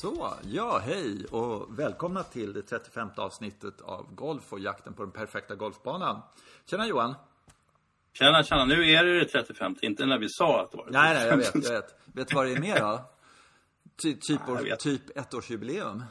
Så, ja hej och välkomna till det 35 avsnittet av Golf och jakten på den perfekta golfbanan. Tjena Johan! Tjena, tjena. Nu är det det 35, inte när vi sa att det var det Nej, nej, jag vet, jag vet. Vet du vad det är mer då? Ty, typ, år, typ ettårsjubileum.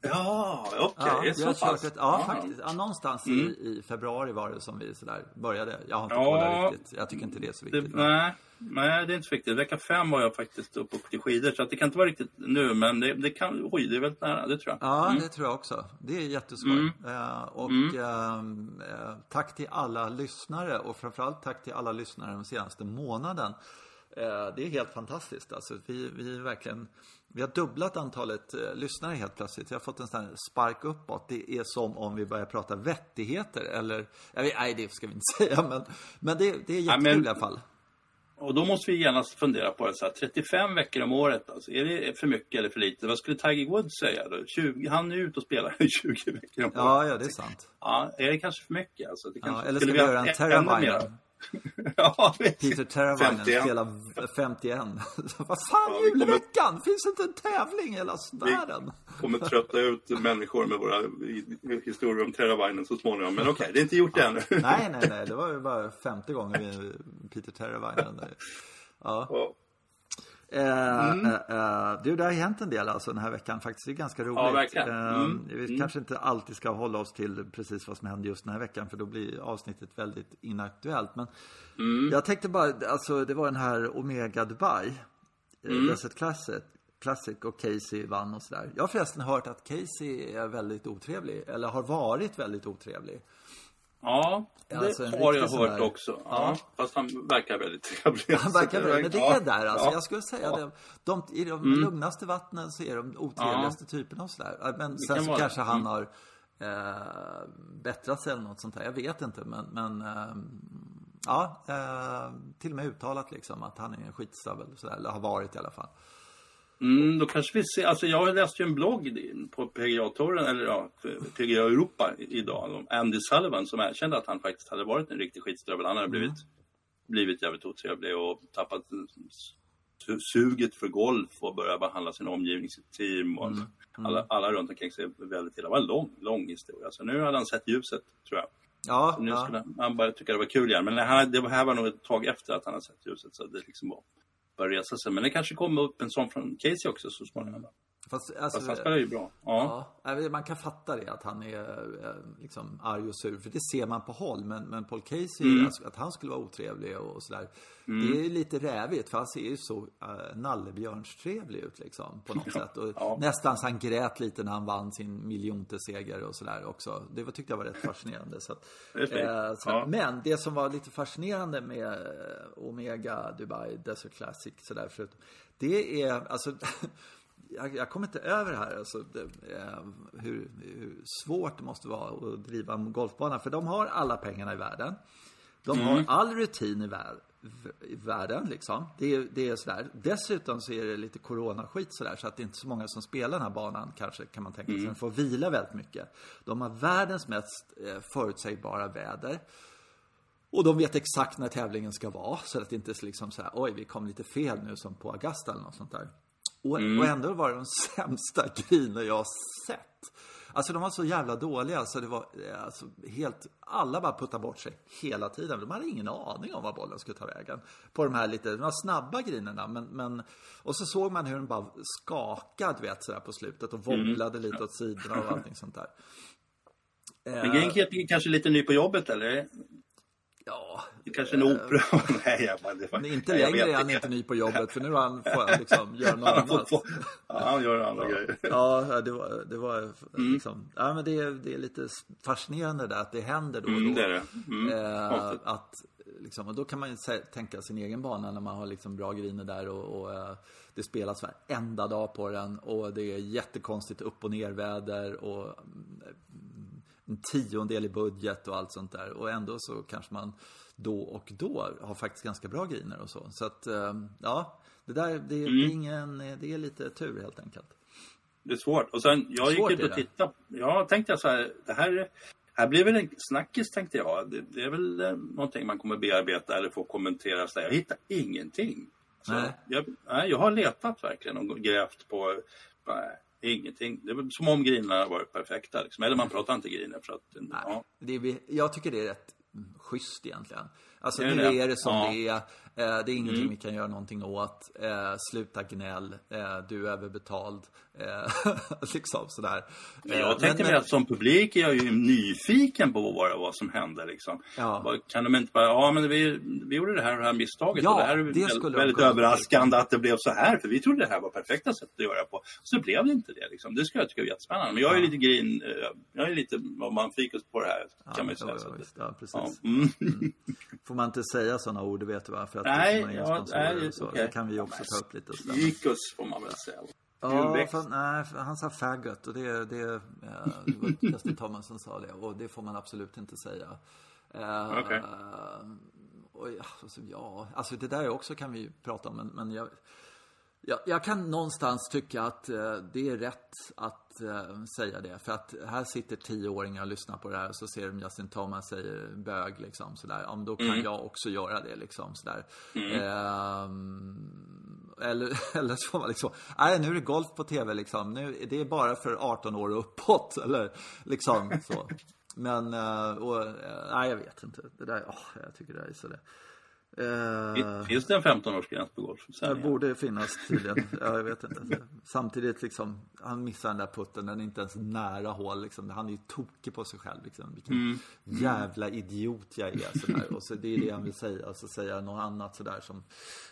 Ja, okej. Ja, det vi har så pass. kört ett, ja, faktiskt. Ja, någonstans i, i februari var det som vi sådär började. Jag har inte Ja, kollat riktigt. Jag tycker inte det är så Det, viktigt. nej, nej, det är inte så viktigt. Vecka fem var jag faktiskt uppe och åkte skidor. Så det kan inte vara riktigt nu, men det, det kan... Oj, det är väldigt nära. Det tror jag. Ja, Mm. det tror jag också. Det är jätteskoj. Eh, och ehm, eh, tack till alla lyssnare och framförallt tack till alla lyssnare den senaste månaden. Eh, det är helt fantastiskt. Alltså, vi, vi är verkligen... Vi har dubblat antalet eh, lyssnare helt plötsligt. Vi har fått en sån här spark uppåt. Det är som om vi börjar prata vettigheter eller... Vet, nej, det ska vi inte säga, men, men det, det är jättekul men- i alla fall. Och då måste vi genast fundera på det. Så här, 35 veckor om året, alltså, är det för mycket eller för lite? Vad skulle Tiger Woods säga då? 20, han är ute och spelar i 20 veckor om året. Ja, ja, det är sant. Ja, är det kanske för mycket? Alltså, det Ja, kanske, eller ska skulle vi göra en haft ja, Peter Teravainen 51. spelar 51. Vad fan, Ja, vi kommer- julveckan! Finns inte en tävling i hela världen? kommer trötta ut människor med våra historier om Teravainen så småningom. Men okej, det är inte gjort det ännu. Nej, nej, nej. Det var ju bara femte gången vi Peter Teravainen. Ja. Ja. Eh, eh, eh, du, det har hänt en del alltså den här veckan faktiskt. Det är ganska roligt. Ja, verkligen. Eh, Mm. Vi kanske inte alltid ska hålla oss till precis vad som hände just den här veckan för då blir avsnittet väldigt inaktuellt. Men Mm. jag tänkte bara, alltså det var den här Omega Dubai. Mm. Desert Classic. Classic och Casey vann och sådär. Jag har förresten hört att Casey är väldigt otrevlig. Eller har varit väldigt otrevlig. Ja, det Alltså, har jag hört där- också. Ja. Fast han verkar väldigt trevlig. Han verkar bra, men det är där alltså. Ja. Jag skulle säga Ja. Mm. det. De, I de lugnaste vattnen så är de otrevligaste typerna och sådär. Men sen kan så vara kanske det. han Mm. har eh, bättrat sig eller något sånt där. Jag vet inte men, men eh, ja, eh, till och med uttalat liksom att han är en skitstövel. Eller har varit i alla fall. Mm, då kanske vi ser, alltså jag läste ju en blogg på PGA-touren, eller ja, PGA Europa idag, om Andy Sullivan som erkände att han faktiskt hade varit en riktig skitstövel. Han hade blivit, blivit jävligt otrevlig och tappat su- suget för golf och börjat behandla sin omgivning, sitt team och Alla, alla runt omkring sig väldigt illa. Det var en lång, lång historia. Så nu hade han sett ljuset, tror jag. Ja, Så nu ja. skulle han bara tycka det var kul igen. Men han, det här var nog ett tag efter att han hade sett ljuset. Så det liksom var, börja resa sig. Men det kanske kommer upp en sån från Casey också så småningom. Fast, alltså, Fast han spelar ju bra. Ja. Ja, man kan fatta det att han är eh, liksom arg och sur. För det ser man på håll. Men, men Paul Casey, Mm. alltså, att han skulle vara otrevlig och, och sådär. Det är lite rävigt. För han ser ju så uh, nallebjörnstrevlig ut liksom. På något sätt. Och Ja. Nästan så han grät lite när han vann sin miljonte seger och sådär också. Det var, tyckte jag var rätt fascinerande. Så att, eh, Ja. Men det som var lite fascinerande med eh, Omega Dubai Desert Classic sådär förut. Det är alltså jag, jag kommer inte över det här, alltså, det, eh, hur, hur svårt det måste vara att driva en golfbana. För de har alla pengarna i världen. De har all rutin i, vär, i världen, liksom. Det, är- det är sådär. Dessutom så är det lite coronaskit sådär, så att det är inte så många som spelar den här banan, kanske, kan man tänka sig. De får vila väldigt mycket. De har världens mest eh, förutsägbara väder. Och de vet exakt när tävlingen ska vara. Så att det inte är liksom så här, oj, vi kom lite fel nu som på Augusta eller något sånt där. Och, och ändå var det de sämsta griner jag har sett. Alltså de var så jävla dåliga så det var eh, alltså, helt, alla bara puttade bort sig hela tiden. De hade ingen aning om var bollen skulle ta vägen. På de här lite, de var snabba grinerna men, men och så såg man hur den bara skakade, vet sådär på slutet och wobblade lite åt sidorna och allting sånt där. Men Genk är kanske lite ny på jobbet eller? Ja, Det är kanske en opera? Nej, jag bara, det var, inte Nej, längre är han inte ny på jobbet för nu har han, får liksom göra något annat. Ja, han gör andra grejer. Ja, det var, det var Mm. liksom, ja men det är, det är lite fascinerande där att det händer då och då. Mm, det är det. Mm, Eh, att, liksom, och då kan man ju tänka sin egen bana när man har liksom bra griner där och, och eh, det spelas varenda dag på den och det är jättekonstigt upp och nerväder och mm, en tiondel i budget och allt sånt där. Och ändå så kanske man då och då har faktiskt ganska bra griner och så. Så att, eh, ja, det där, det, det, Mm. är ingen, det är lite tur helt enkelt. Det är svårt. Och sen, jag Svårt gick är ut och tittade. Ja, tänkte jag så här, det här, här blir väl en snackis tänkte jag. Det, det är väl eh, någonting man kommer bearbeta eller få kommentera. Så där. Jag hittar ingenting. Så Nej. Jag, nej, jag har letat verkligen och grävt på, nej, ingenting. Det var som om grinerna varit perfekta. Liksom. Eller man pratar inte griner för att, Nej, ja. det är, vi- jag tycker det är rätt schysst egentligen. Alltså nu det? är det som Ja. det är. Eh, det är ingenting Mm. vi kan göra någonting åt. Eh, sluta gnäll. Eh, du är överbetald. Eh, liksom sådär. Men Eh, jag tänkte men- att som publik är jag ju nyfiken på vad, vad som hände. Liksom. Ja. Vad- Kan de inte bara, ja men vi, vi gjorde det här och det här misstaget Ja, och det här är det väldigt, väldigt överraskande att det blev så här. För vi trodde det här var perfekta sätt att göra på. Så blev det inte det. Liksom. Det skulle jag tycka var jättespännande. Men jag är lite grin, eh, jag är lite, om man fikus på det här kan man ju säga. ja, så ja, ja, precis. Ja, mm. Får man inte säga sådana ord, det vet du va? För att Nej, man inga ja, nej, så. okej. Det kan vi också ta upp lite. Fikus får man väl säga. Ja, för, nej, han sa faggot och det, det, det var Justin Thomas som sa det och det får man absolut inte säga. Okej. och ja, alltså, ja, alltså det där också kan vi ju prata om men, men jag, jag, jag kan någonstans tycka att eh, det är rätt att eh, säga det. För att här sitter tioåringar och lyssnar på det här och så ser de Justin Thomas säger bög liksom sådär. Ja, men då kan jag också göra det liksom sådär. Ehm, eller, eller så får man liksom, nej nu är det golf på tv liksom. Nu, det är bara för 18 år och uppåt. Eller liksom så. Men, eh, och, eh, nej jag vet inte. Det där, åh, jag tycker det där är så det. Eh, Finns det en 15-årsgräns på golf? det borde finnas tydligen. Ja, jag vet inte. Samtidigt liksom, han missar den där putten. Den är inte ens nära hål liksom. Han är ju tokig på sig själv liksom. Vilken jävla idiot jag är. Sådär. Och så det är det han vill säga. Och så säger han något annat sådär som,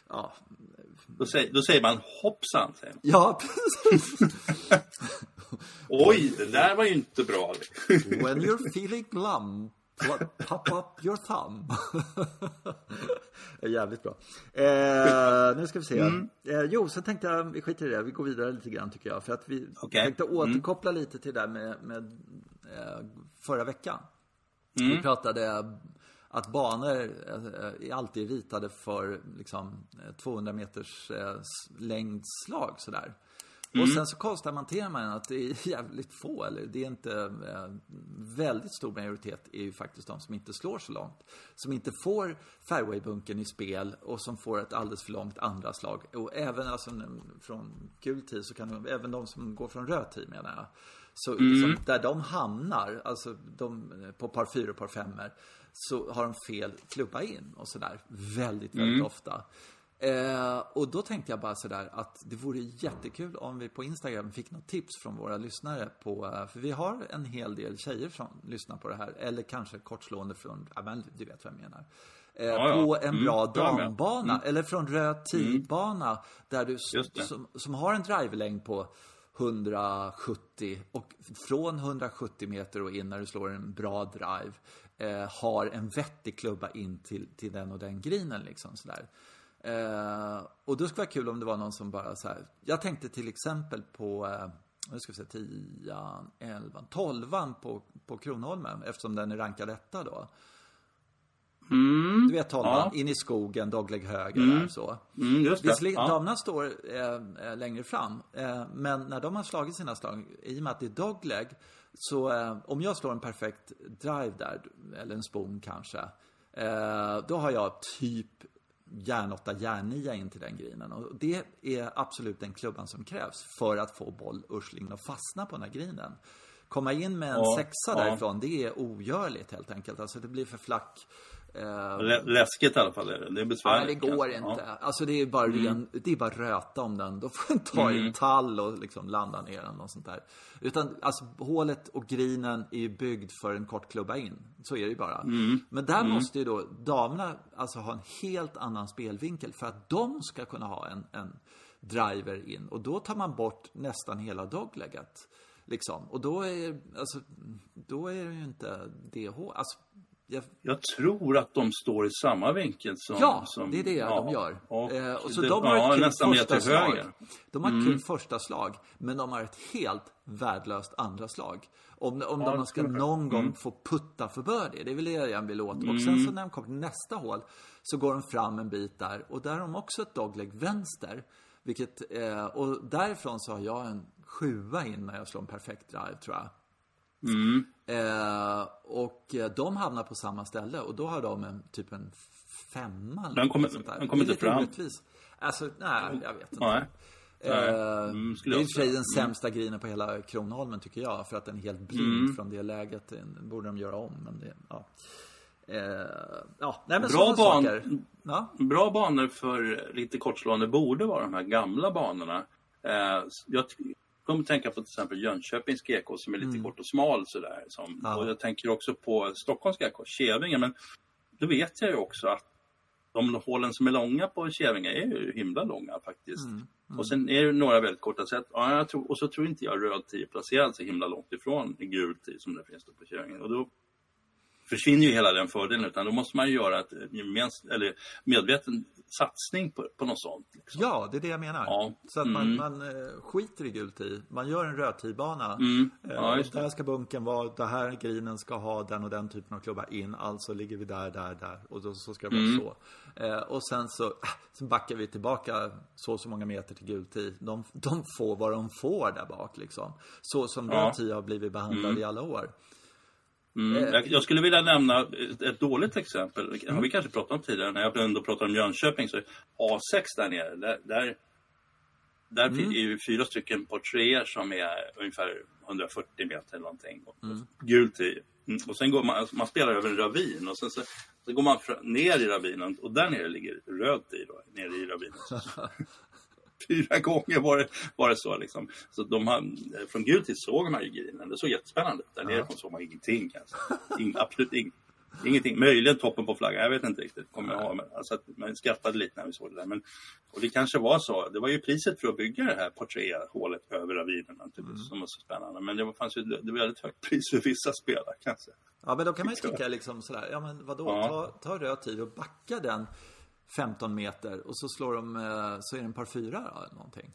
ja. Då, säger, då säger man hoppsan. Säger man. Ja, precis. Oj, det där var ju inte bra. When you're feeling glum, pop up your thumb. Jävligt bra. Eh, nu ska vi se. Eh, jo, sen tänkte jag, vi skiter i det, vi går vidare lite grann tycker jag. För att vi Okej. tänkte återkoppla lite till det där med, med eh, förra veckan. Vi pratade att banor eh, är alltid ritade för liksom, eh, 200 meters eh, längdslag sådär. Och sen så konstaterar man att det är jävligt få, eller det är inte eh, väldigt stor majoritet är ju faktiskt de som inte slår så långt. Som inte får fairwaybunken i spel och som får ett alldeles för långt andra slag. Och även alltså från gul tid så kan de, även de som går från röd tid menar jag. Så liksom, där de hamnar, alltså de, på par fyra och par femmer så har de fel klubba in och sådär. Väldigt, väldigt ofta. Eh, och då tänkte jag bara sådär att det vore jättekul om vi på Instagram fick något tips från våra lyssnare på, eh, för vi har en hel del tjejer som lyssnar på det här, eller kanske kortslående från, ja men du vet vad jag menar. Eh, Ja, ja. På en Mm, bra med. dambana, eller från röd tidbana, där du, som, som har en drivelängd på 170 och från 170 meter och in när du slår en bra drive eh, har en vettig klubba in till, till den och den grinen liksom sådär. Eh, och då skulle det vara kul om det var någon som bara så här. Jag tänkte till exempel på, eh, nu ska vi se, 10, 11, 12 på, på Kronholmen eftersom den är rankad etta då. Du vet 12 Ja. in i skogen, dogleg höger där så. Mm, just det. Visserligen, Ja. damerna står eh, eh, längre fram. Eh, men när de har slagit sina slag, i och med att det är dogleg, så eh, om jag slår en perfekt drive där, eller en spoon kanske, eh, då har jag typ järn 8, järn 9 in till den grinen. Och det är absolut den klubban som krävs för att få boll, urslingen att fastna på den här grinen. Komma in med en Ja, sexa ja. därifrån, det är ogörligt helt enkelt. Alltså det blir för flack. Eh, Lä- Läskigt i alla fall. är Det Det är Nej, besvärligt. det går kanske. inte. Ja. Alltså det är bara ren, det är bara röta om den. Då får den ta Mm. en tall och liksom landa ner den och sånt där. Utan alltså hålet och grinen är ju byggd för en kort klubba in. Så är det ju bara. Mm. Men där måste ju då damerna alltså ha en helt annan spelvinkel för att de ska kunna ha en, en driver in. Och då tar man bort nästan hela dogleget. Liksom. Och då är, alltså, då är det ju inte DH. Alltså, jag, Jag tror att de står i samma vinkel som... Ja, som, det är det de gör. Och eh, och så det, de har ja, ett kul nästan första slag. höger. Mm. De har ett kul första slag, men de har ett helt värdelöst andra slag. Om, om Ja, de ska någon gång Mm. få putta för birdie, det är väl det jag vill åt. Och sen så när de kommer till nästa hål så går de fram en bit där och där har de också ett dogleg vänster. Vilket, eh, och därifrån så har jag en sjua in när jag slår en perfekt drive tror jag. Mm. Eh, och de hamnar på samma ställe och då har de en typ en femma. eller Den kommer- sånt där. den kommer Det är inte fram. orättvist. Alltså, nej, jag vet inte. Nej. Eh, Mm, det är i och för sig den sämsta grinen på hela Kronholmen tycker jag. För att den är helt blind Mm. från det läget. Den borde de göra om. Men det, ja. Eh, ja, nej men Bra ban-. Ja. Bra banor för lite kortslående borde vara de här gamla banorna. Eh, jag kommer att tänka på till exempel Jönköpings GK som är lite kort och smal sådär. Som, Mm. Ja. Och jag tänker också på Stockholms GK, Kävinge. Men då vet jag ju också att de hålen som är långa på Kävinge är ju himla långa faktiskt. Mm. Och sen är det några väldigt korta set. Ja, tror, och så tror inte jag röd 10 placerad så himla långt ifrån i gul 10 som det finns på Kävinge. Och då försvinner ju hela den fördelen utan då måste man ju göra ett eller medveten satsning på, på något sånt. Liksom. Ja, det är det jag menar. Ja. Så att man, Mm. man eh, skiter i gult i. Man gör en rödtidbana. Mm. Eh, Ja, just det. där ska bunken vara, det här grinen ska ha den och den typen av klubbar in. Alltså ligger vi där, där, där. Och då, så ska det vara Mm. så. Eh, och sen så, så backar vi tillbaka så och så många meter till gult i. De, de får vad de får där bak liksom. Så som Ja. röd har blivit behandlad i alla år. Mm. Eh. Jag, jag skulle vilja nämna ett, ett dåligt exempel. Har vi kanske pratat om tidigare. När jag ändå pratar om Jönköping så är A6 där nere. Där, där, där Mm. finns ju fyra stycken porträer som är ungefär 140 meter eller någonting. Mm. Gult i. Mm. Och sen går man, alltså man spelar över en ravin och sen så, så går man ner i ravinen och där nere ligger röd i då, nere i ravinen. Fyra gånger var det, var det så liksom. Så de har, från gult till såg man ju grinen. Det såg jättespännande ut. Där nerifrån såg man ingenting kanske. Ing, absolut ing, ingenting. Möjligen toppen på flaggan. Jag vet inte riktigt. Kommer jag ihåg. Alltså, man skrattade lite när vi såg det där. Men, och det kanske var så. Det var ju priset för att bygga det här porträthålet över ravinen naturligtvis. Som var så spännande. Men det var, fanns ju, det var väldigt högt pris för vissa spelare kanske. Ja, men då kan man ju tycka liksom sådär, ja men vadå, Ja. ta, ta röd tid och backa den 15 meter och så slår de, eh, så är det en par fyra eller någonting.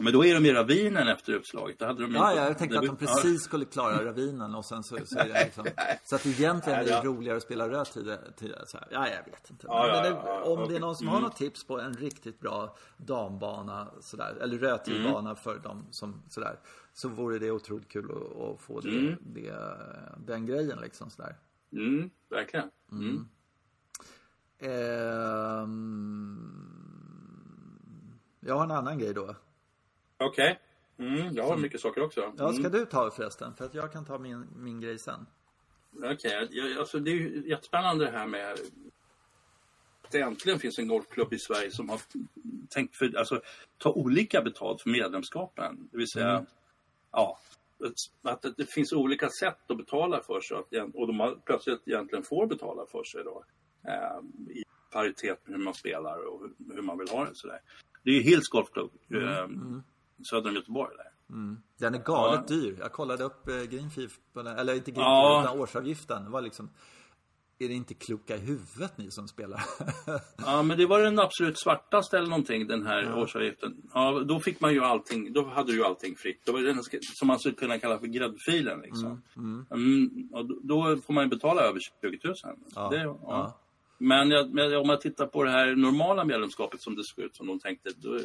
Men då är de i ravinen efter uppslaget. Då hade de Ja, inte- ja, jag tänkte att de precis skulle klara ravinen och sen så, så är det liksom, Så att egentligen är det roligare att spela röd tid. tid så här. Ja, jag vet inte. Men ja, det, om det är någon som har något tips på en riktigt bra dambana sådär, eller rödtidbana för dem som sådär. Så vore det otroligt kul att, att få det, Mm. det, den grejen liksom sådär. Mm, verkligen. Mm. Ehm, jag har en annan grej då. Okej. Mm, jag har mycket saker också. Ja, ska Mm. du ta förresten? För att jag kan ta min, min grej sen. Okej, jag- alltså det är ju jättespännande det här med att det äntligen finns en golfklubb i Sverige som har tänkt för, alltså, ta olika betalt för medlemskapen. Det vill säga, ja, att, det finns olika sätt att betala för sig och de har plötsligt egentligen får betala för sig då. Eh, I paritet med hur man spelar och hur, hur man vill ha det. Sådär. Det är ju Hills Golfklubb eh, söder om Göteborg. Där. Den är galet Ja. dyr. Jag kollade upp eh, Green Fee, på den- eller inte Green Ja. Utan årsavgiften. Det var liksom, är det inte kloka i huvudet ni som spelar? Ja, men det var den absolut svartaste eller någonting, den här årsavgiften. Ja, då fick man ju allting, då hade du ju allting fritt. Det var den som man skulle kunna kalla för gräddfilen liksom. Mm, och då, då får man ju betala över 20 000. Ja, Det, ja. Men, jag, om man tittar på det här normala medlemskapet som det såg ut som de tänkte, då,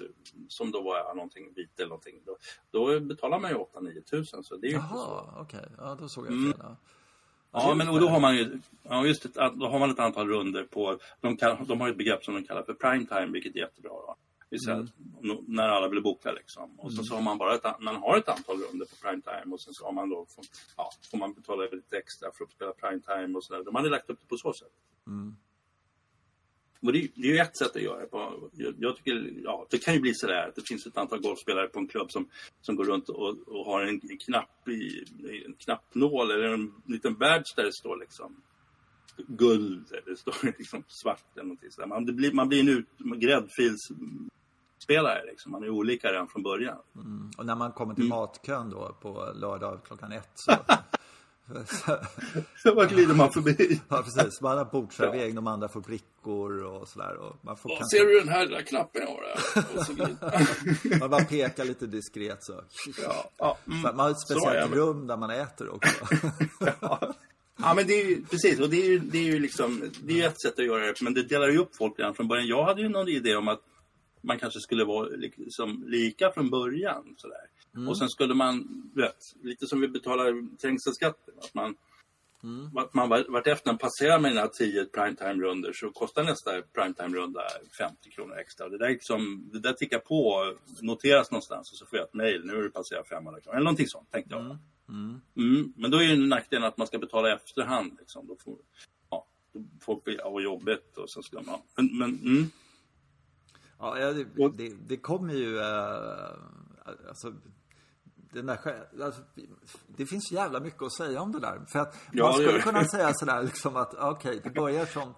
som då var någonting vit eller någonting. Då, då betalar man ju 8-9 tusen. Så det är ju inte så. Jaha, okej. Ja, då såg jag Mm. fel. Ja. Ja, men och då har man ju ja, just ett, då har man ett antal runder på, de, kan, de har ett begrepp som de kallar för prime time, vilket är jättebra. Då. Mm. när alla vill boka liksom. Och så, så har man bara ett, an- man har ett antal runder på prime time och sen så har man då, ja, får man betala lite extra för att spela prime time och sådär. De hade lagt upp det på så sätt. Mm. Och det, är- det är ju ett sätt att göra det på. Jag, jag tycker, ja, det kan ju bli sådär att det finns ett antal golfspelare på en klubb som, som går runt och, och har en, en knapp i, en knappnål eller en liten badge där det står liksom guld eller står liksom svart eller någonting sådär. Man, det blir, man blir en ut, gräddfilsspelare liksom. Man är olika redan från början. Mm. Och när man kommer till matkön då på lördag klockan ett så... så Vad glider man förbi? ja, precis. Man har bordsservering, de andra får brickor och sådär. Och man får Åh, kanske... Ser du den här lilla knappen jag har så Man bara pekar lite diskret så. ja, ja, mm. Så man har ett Så speciellt det. rum där man äter också. Ja, men det är ju precis. Och det är ju, det är ju liksom, det är ju ett sätt att göra det. Men det delar ju upp folk redan från början. Jag hade ju någon idé om att man kanske skulle vara liksom lika från början. Sådär. Och sen skulle man, vet, lite som vi betalar trängselskatten. Att man, Mm. Att man vart efter man passerar med mina 10 primetime-rundor så kostar nästa primetime-runda 50 kronor extra. Det där, liksom, det där tickar på, noteras någonstans och så får jag ett mail. Nu har du passerat 500 kronor. Eller någonting sånt tänkte jag. Mm. Mm. Mm. Men då är ju nackdelen att man ska betala i efterhand. Liksom. Då får, ja, folk blir av jobbet och så ska man... Men, men mm. Ja, det, det, det kommer ju... Äh, alltså, den där, alltså, det finns jävla mycket att säga om det där. För att ja, man skulle kunna säga sådär liksom att okej, okay, det börjar som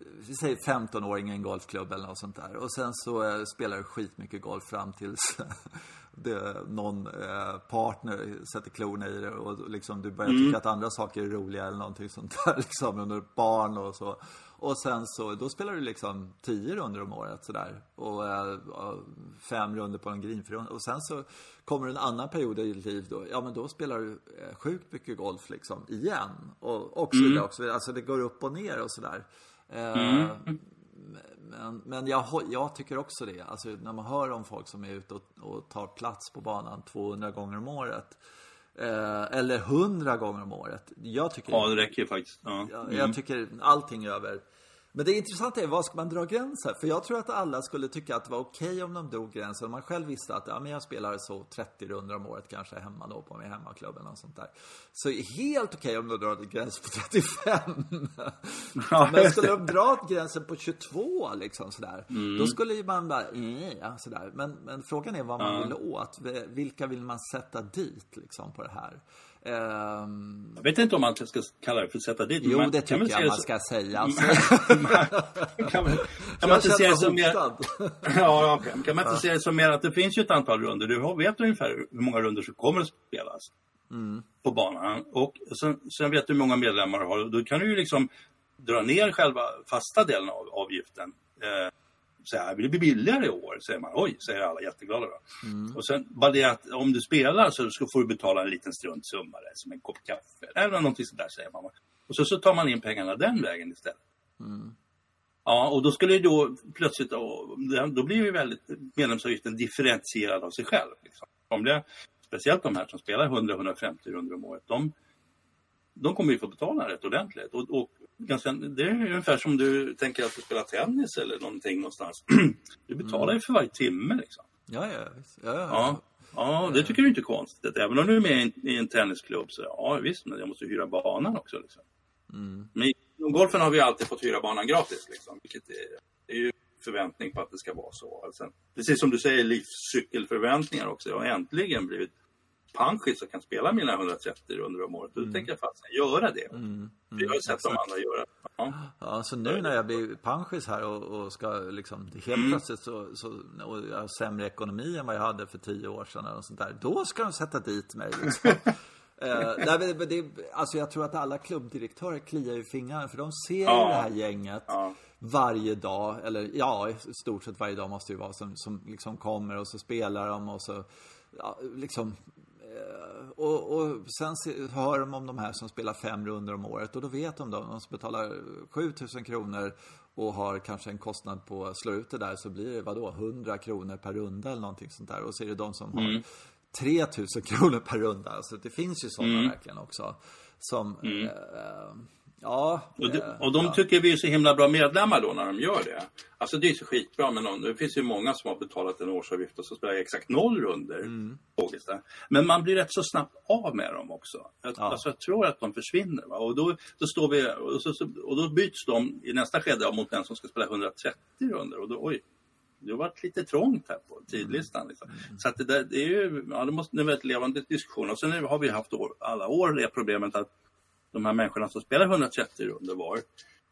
vi säger 15-åring i en golfklubb eller något sånt där. Och sen så eh, spelar du skitmycket golf fram tills det, någon eh, partner sätter klorna i det och liksom du börjar mm. tycka att andra saker är roliga eller någonting sånt där liksom under barn och så. Och sen så, då spelar du liksom tio runder om året sådär. Och eh, fem runder på en greenfri Och sen så kommer en annan period i ditt liv då. Ja men då spelar du eh, sjukt mycket golf liksom igen. Och, och så vidare. Mm. Alltså det går upp och ner och sådär. Eh, mm. Men, men jag, jag, tycker också det. Alltså när man hör om folk som är ute och, och tar plats på banan 200 gånger om året. Eh, eller 100 gånger om året. Jag tycker... Ja, det räcker faktiskt. Ja. Mm. Jag, jag tycker allting över men det intressanta är, var ska man dra gränsen? För jag tror att alla skulle tycka att det var okej okay om de drog gränsen. Om man själv visste att, ja men jag spelar så 30 runder om året kanske hemma då på min hemmaklubb eller något sånt där. Så helt okej okay om de drar gränsen på 35. Ja, men skulle de dra gränsen på 22 liksom sådär. Mm. Då skulle man bara, ja sådär. Men, men frågan är vad man ja. vill åt. Vilka vill man sätta dit liksom på det här? Um... Jag vet inte om man ska kalla det för sätta dit. Jo, man, det tycker jag man ska säga. Alltså. kan man, kan man inte se det som mer... ja, okay. Kan man inte se det som mer att det finns ju ett antal runder. Du vet ungefär hur många runder som kommer att spelas mm. på banan. Och sen, sen, vet du hur många medlemmar du har. Då kan du ju liksom dra ner själva fasta delen av avgiften. Eh, så här, det bli billigare i år? Säger man. Oj, säger alla jätteglada då. Mm. Och sen bara det att om du spelar så får du betala en liten struntsumma som en kopp kaffe eller någonting sånt där säger man. Och så, så tar man in pengarna den vägen istället. Mm. Ja, och då skulle ju då plötsligt, då, då blir ju väldigt medlemsavgiften differentierad av sig själv. Liksom. Om det, speciellt de här som spelar 100-150 runder om året, de, de kommer ju få betala rätt ordentligt. Och, och ganska, det är ungefär som du tänker att du spelar tennis eller någonting någonstans. Du betalar ju för varje timme liksom. Ja, ja, visst. Ja, ja. ja. Ja, det tycker du inte är konstigt. Även om du är med i en tennisklubb så ja visst, men jag måste hyra banan också. Liksom. Mm. Men i golfen har vi alltid fått hyra banan gratis. Liksom, vilket är, är ju förväntning på att det ska vara så. Alltså, precis som du säger, livscykelförväntningar också. Jag har äntligen blivit panschis och kan spela mina 130 runder om året. Då mm. tänker jag faktiskt göra det. Mm. Mm. Jag har sett de andra göra Ja. ja, så nu när jag blir panschis här och, och ska liksom helt mm. plötsligt så, så och jag har sämre ekonomi än vad jag hade för tio år sedan eller sånt där. Då ska de sätta dit mig liksom. Nej, men det, alltså jag tror att alla klubbdirektörer kliar i fingrarna för de ser ja. det här gänget ja. varje dag, eller ja, i stort sett varje dag måste det ju vara som, som liksom kommer och så spelar de och så ja, liksom Eh, och, och, sen hör de om de här som spelar fem runder om året och då vet de då, de som betalar 7000 kronor och har kanske en kostnad på att slå ut det där så blir det vadå 100 kronor per runda eller någonting sånt där och så är det de som mm. har 3000 kronor per runda. Alltså det finns ju sådana mm. verkligen också. Som mm. eh, Ja. Och de, och de tycker vi är så himla bra medlemmar då när de gör det. Alltså det är så skitbra men någon, det finns ju många som har betalat en årsavgift och så spelar exakt noll runder. Mm. Men man blir rätt så snabbt av med dem också. Jag, ja. Alltså jag tror att de försvinner. Va? Och, då, då står vi, och, så, och då byts de i nästa skede mot den som ska spela 130 runder. Och då, oj, det har varit lite trångt här på tidlistan. Liksom. Mm. Så att det, där, det är ju, ja, det måste det är en väldigt levande diskussion. Och sen har vi haft år, alla år det problemet att de här människorna som spelar 130 runder var,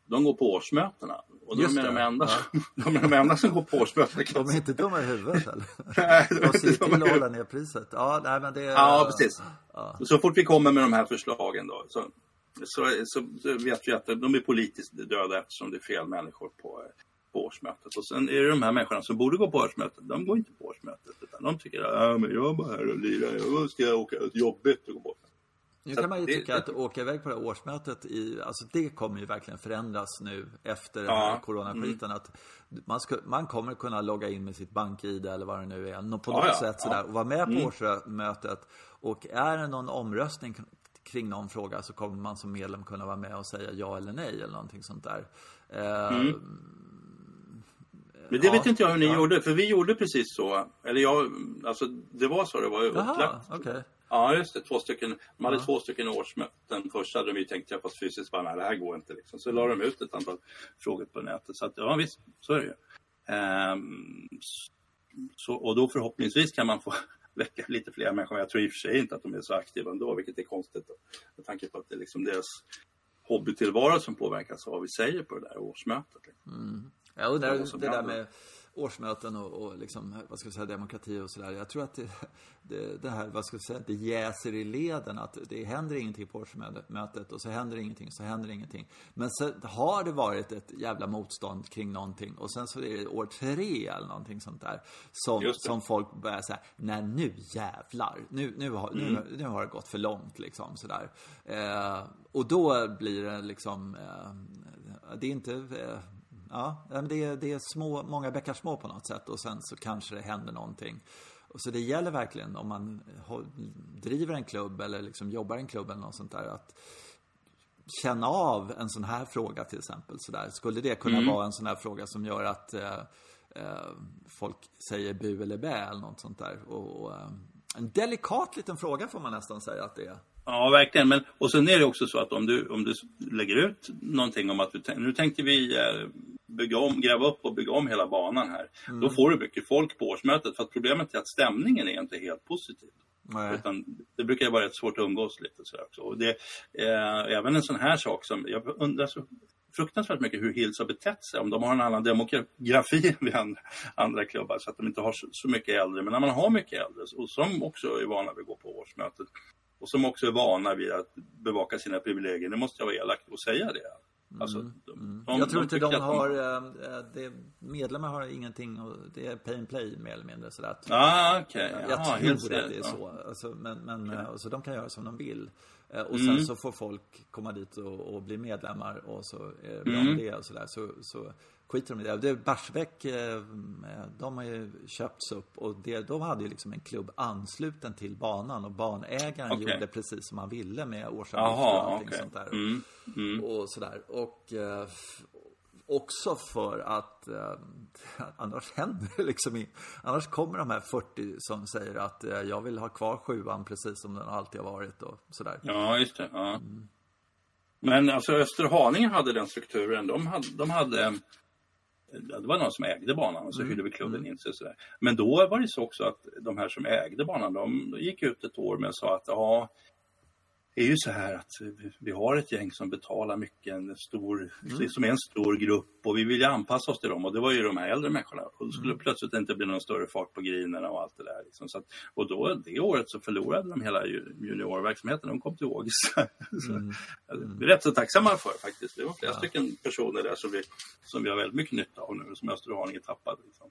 de går på årsmötena. Och de är, de, enda, ja. de är de enda som går på årsmötena. De är inte dumma i huvudet eller? nej, de ser till att hålla ner priset. Ja, nej, men det ja precis. Ja. Så fort vi kommer med de här förslagen då så, så, så, så vet vi att de är politiskt döda eftersom det är fel människor på, på årsmötet. Och sen är det de här människorna som borde gå på årsmötet, de går inte på årsmötet. Utan de tycker att ja, men jag är bara här och lirar, jag ska åka, ett jobbigt och gå på nu kan man ju tycka det, att åka iväg på det här årsmötet, i, alltså det kommer ju verkligen förändras nu efter ja, den här coronaskiten. Mm. Att man, ska, man kommer kunna logga in med sitt bank-id eller vad det nu är, på något ja, sätt sådär, och vara med på mm. årsmötet. Och är det någon omröstning kring någon fråga så kommer man som medlem kunna vara med och säga ja eller nej eller någonting sånt där. Eh, Men det Ja, vet inte jag hur ni ja. gjorde, för vi gjorde precis så. Eller jag, alltså det var så det var ju Jaha, upplagt. Ja, just det. Två stycken, de hade två stycken årsmöten. Första hade de ju tänkt träffas fysiskt, bara nej det här går inte. Liksom. Så la de ut ett antal frågor på nätet. Så att, ja visst, så är det ju. Ehm, så, och då förhoppningsvis kan man få väcka lite fler människor. Jag tror i och för sig inte att de är så aktiva ändå, vilket är konstigt. Då, med tanke på att det är liksom deras hobbytillvaro som påverkas av vad vi säger på det där årsmötet. Liksom. Undrar vad som det där med årsmöten och, och liksom, vad ska vi säga, demokrati och sådär. Jag tror att det, det, det här, vad ska vi säga, det jäser i leden. Att det händer ingenting på årsmötet och så händer ingenting, så händer ingenting. Men så har det varit ett jävla motstånd kring någonting och sen så är det år tre eller någonting sånt där. Som, som folk börjar säga, nej nu jävlar, nu, nu, har, Mm. nu, nu har det gått för långt liksom sådär. Eh, och då blir det liksom, eh, det är inte, eh, ja, det är, det är små, många bäckar små på något sätt och sen så kanske det händer någonting. Och så det gäller verkligen om man driver en klubb eller liksom jobbar i en klubb eller något sånt där att känna av en sån här fråga till exempel. Så där. Skulle det kunna vara en sån här fråga som gör att eh, eh, folk säger bu eller bä eller något sånt där. Och, och, eh, en delikat liten fråga får man nästan säga att det är. Ja, verkligen. Men, och sen är det också så att om du, om du lägger ut någonting om att du, nu tänkte vi eh, bygga om, gräva upp och bygga om hela banan här. Då får du mycket folk på årsmötet. För att problemet är att stämningen är inte helt positiv. Nej. Utan det brukar vara rätt svårt att umgås lite sådär också. Och det, eh, även en sån här sak som, jag undrar så fruktansvärt mycket hur Hills har betett sig. Om de har en annan demografi än vi andra, andra klubbar så att de inte har så, så mycket äldre. Men när man har mycket äldre och som också är vana vid att gå på årsmötet och som också är vana vid att bevaka sina privilegier. Det måste jag vara elak och säga det. Alltså, de, de, jag tror inte de att har, eh, det, medlemmar har ingenting, och det är pay and play mer eller mindre sådär. Ah, okej. Jag Jaha, tror att det är rätt. så. Alltså, men, men, eh, så de kan göra som de vill. Eh, Och sen så får folk komma dit och, och bli medlemmar och så är det bra med det och sådär. Så, så skiter de i det. det. Barsebäck, eh, de har ju köpts upp och det, de hade ju liksom en klubb ansluten till banan och banägaren Okej. gjorde precis som han ville med årsavgifter och allting okej. sånt där. Mm, mm. Och sådär. Och eh, också för att eh, annars händer det liksom i, Annars kommer de här 40 som säger att eh, jag vill ha kvar sjuan precis som den alltid har varit och sådär. Ja, just det. Ja. Men alltså Österhaninge hade den strukturen. De hade, de hade det var någon som ägde banan och så hyrde vi klubben in sig. Sådär. Men då var det så också att de här som ägde banan, de gick ut ett år med och sa att ja, är ju så här att vi, har ett gäng som betalar mycket, en stor, som är en stor grupp och vi vill ju anpassa oss till dem och det var ju de här äldre människorna. Och det skulle plötsligt inte bli någon större fart på grinerna och allt det där. Liksom. Så att, och då, det året så förlorade de hela ju- juniorverksamheten, de kom till Ågis. så, Vi är rätt så tacksamma för faktiskt. Det var flera stycken personer där som vi, som vi har väldigt mycket nytta av nu, som Österhaninge tappade liksom,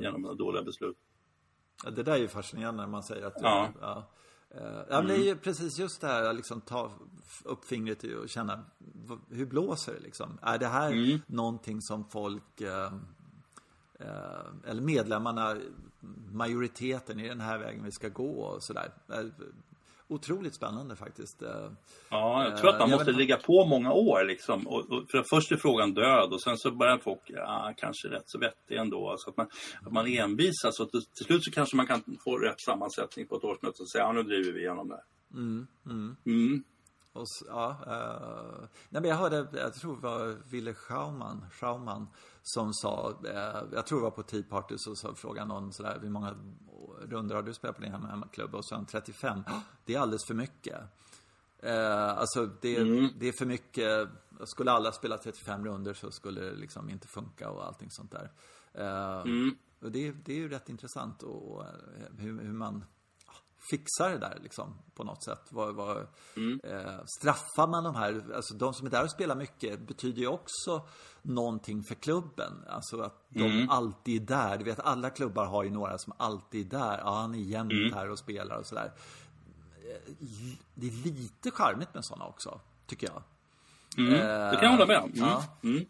genom några dåliga beslut. Ja, Det där är ju fascinerande när man säger att Ja. ja. Eh, Ja, men det är ju precis just det här att liksom ta upp fingret och känna hur blåser det liksom? Är det här någonting som folk eh, eh, eller medlemmarna, majoriteten i den här vägen vi ska gå och sådär. Eh, Otroligt spännande faktiskt. Eh, Ja, jag tror att man jag måste vet- ligga på många år liksom. Och, och, för först är frågan död och sen så börjar folk, ja, kanske rätt så vettig ändå. Så att man, att man envisas så till, till slut så kanske man kan få rätt sammansättning på ett årsmöte och säga, ja nu driver vi igenom det här. Mm. Och, s- ja, eh, nej men jag hörde, jag tror det var Wille Schauman, Schauman som sa, eh, jag tror det var på Tea Party, så, så frågade någon sådär, hur många runder har du spelat på din hemma- hemmaklubb? Och så han 35. Det är alldeles för mycket. Eh, alltså det, det är för mycket, skulle alla spela 35 runder så skulle det liksom inte funka och allting sånt där. Eh, Och det, det är ju rätt intressant och, och hur, hur man fixar det där liksom på något sätt. Vad, vad, eh, straffar man de här, alltså de som är där och spelar mycket betyder ju också någonting för klubben. Alltså att de alltid är där. Du vet alla klubbar har ju några som alltid är där. Ja, han är jämt här och spelar och sådär. Eh, Det är lite charmigt med sådana också, tycker jag. Mm. Det kan jag hålla med om. Mm. Ja. Mm.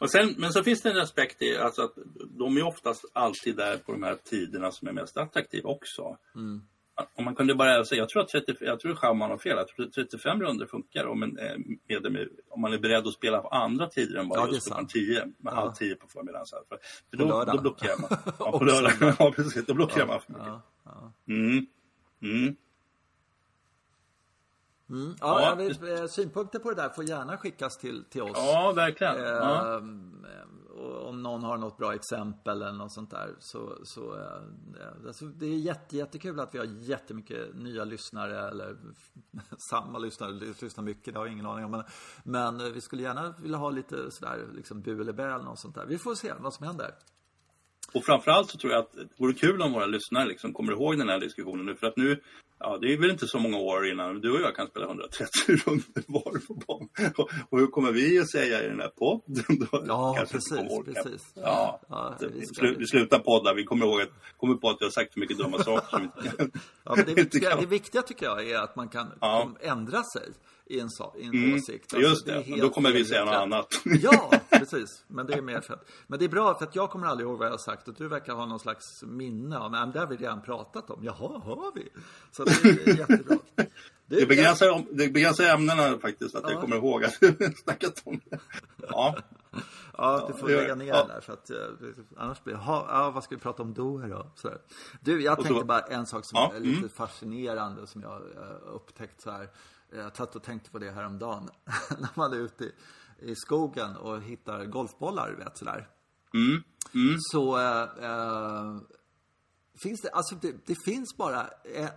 Och sen, men så finns det en aspekt i alltså att de är oftast alltid där på de här tiderna som är mest attraktiva också. Om man kunde bara säga, jag tror att 30, jag tror Schauman har fel, jag tror att 35 runder funkar om, en, eh, med, om man är beredd att spela på andra tider än bara Ja, just klockan sant. 10, med Ja. halv 10 på förmiddagen. Så här. För, för då, då blockerar man. Ja, på lördag. Ja, precis. Då blockerar man för mycket. Ja, ja. Mm. Mm. Mm. Ja, Ja, eh, synpunkter på det där får gärna skickas till, till oss. Ja, verkligen. Ja. Ehm, och om någon har något bra exempel eller något sånt där så, så eh, alltså, det är jätte, jättekul att vi har jättemycket nya lyssnare eller samma lyssnare, lyssnar mycket, det har jag ingen aning om. Men, men eh, vi skulle gärna vilja ha lite sådär liksom bu eller bä eller något sånt där. Vi får se vad som händer. Och framförallt så tror jag att det vore kul om våra lyssnare liksom kommer ihåg den här diskussionen nu. För att nu, ja det är väl inte så många år innan du och jag kan spela 130 runder var på banan. Och, och hur kommer vi att säga i den här podden då? Ja, precis, precis. Ja, Ja, vi ska- vi slutar podda. Vi kommer ihåg att, kommer på att vi har sagt för mycket dumma saker. Ja, det, viktiga, det viktiga tycker jag är att man kan Ja. ändra sig i en, i en Mm, åsikt. Alltså, just det, helt då kommer vi säga något annat. Ja, precis. Men det är mer fett. Men det är bra för att jag kommer aldrig ihåg vad jag har sagt och du verkar ha någon slags minne av, men det har vi redan pratat om. Jaha, har vi? Så det är jättebra. Du, Det begränsar, det begränsar ämnena faktiskt, att Ja. jag kommer ihåg att vi snackat om det. Ja, Ja, du får det lägga det. ner Ja. där för att eh, annars blir det, ha, ja, vad ska vi prata om då då? Sådär. Du, jag tänkte så- bara en sak som Ja, är lite mm. fascinerande som jag har upptäckt så här. Jag har tagit och tänkte på det här om dagen När man är ute i, i skogen och hittar golfbollar, du vet sådär. mm, mm. Så eh, eh, finns det, alltså det, det finns bara, eh,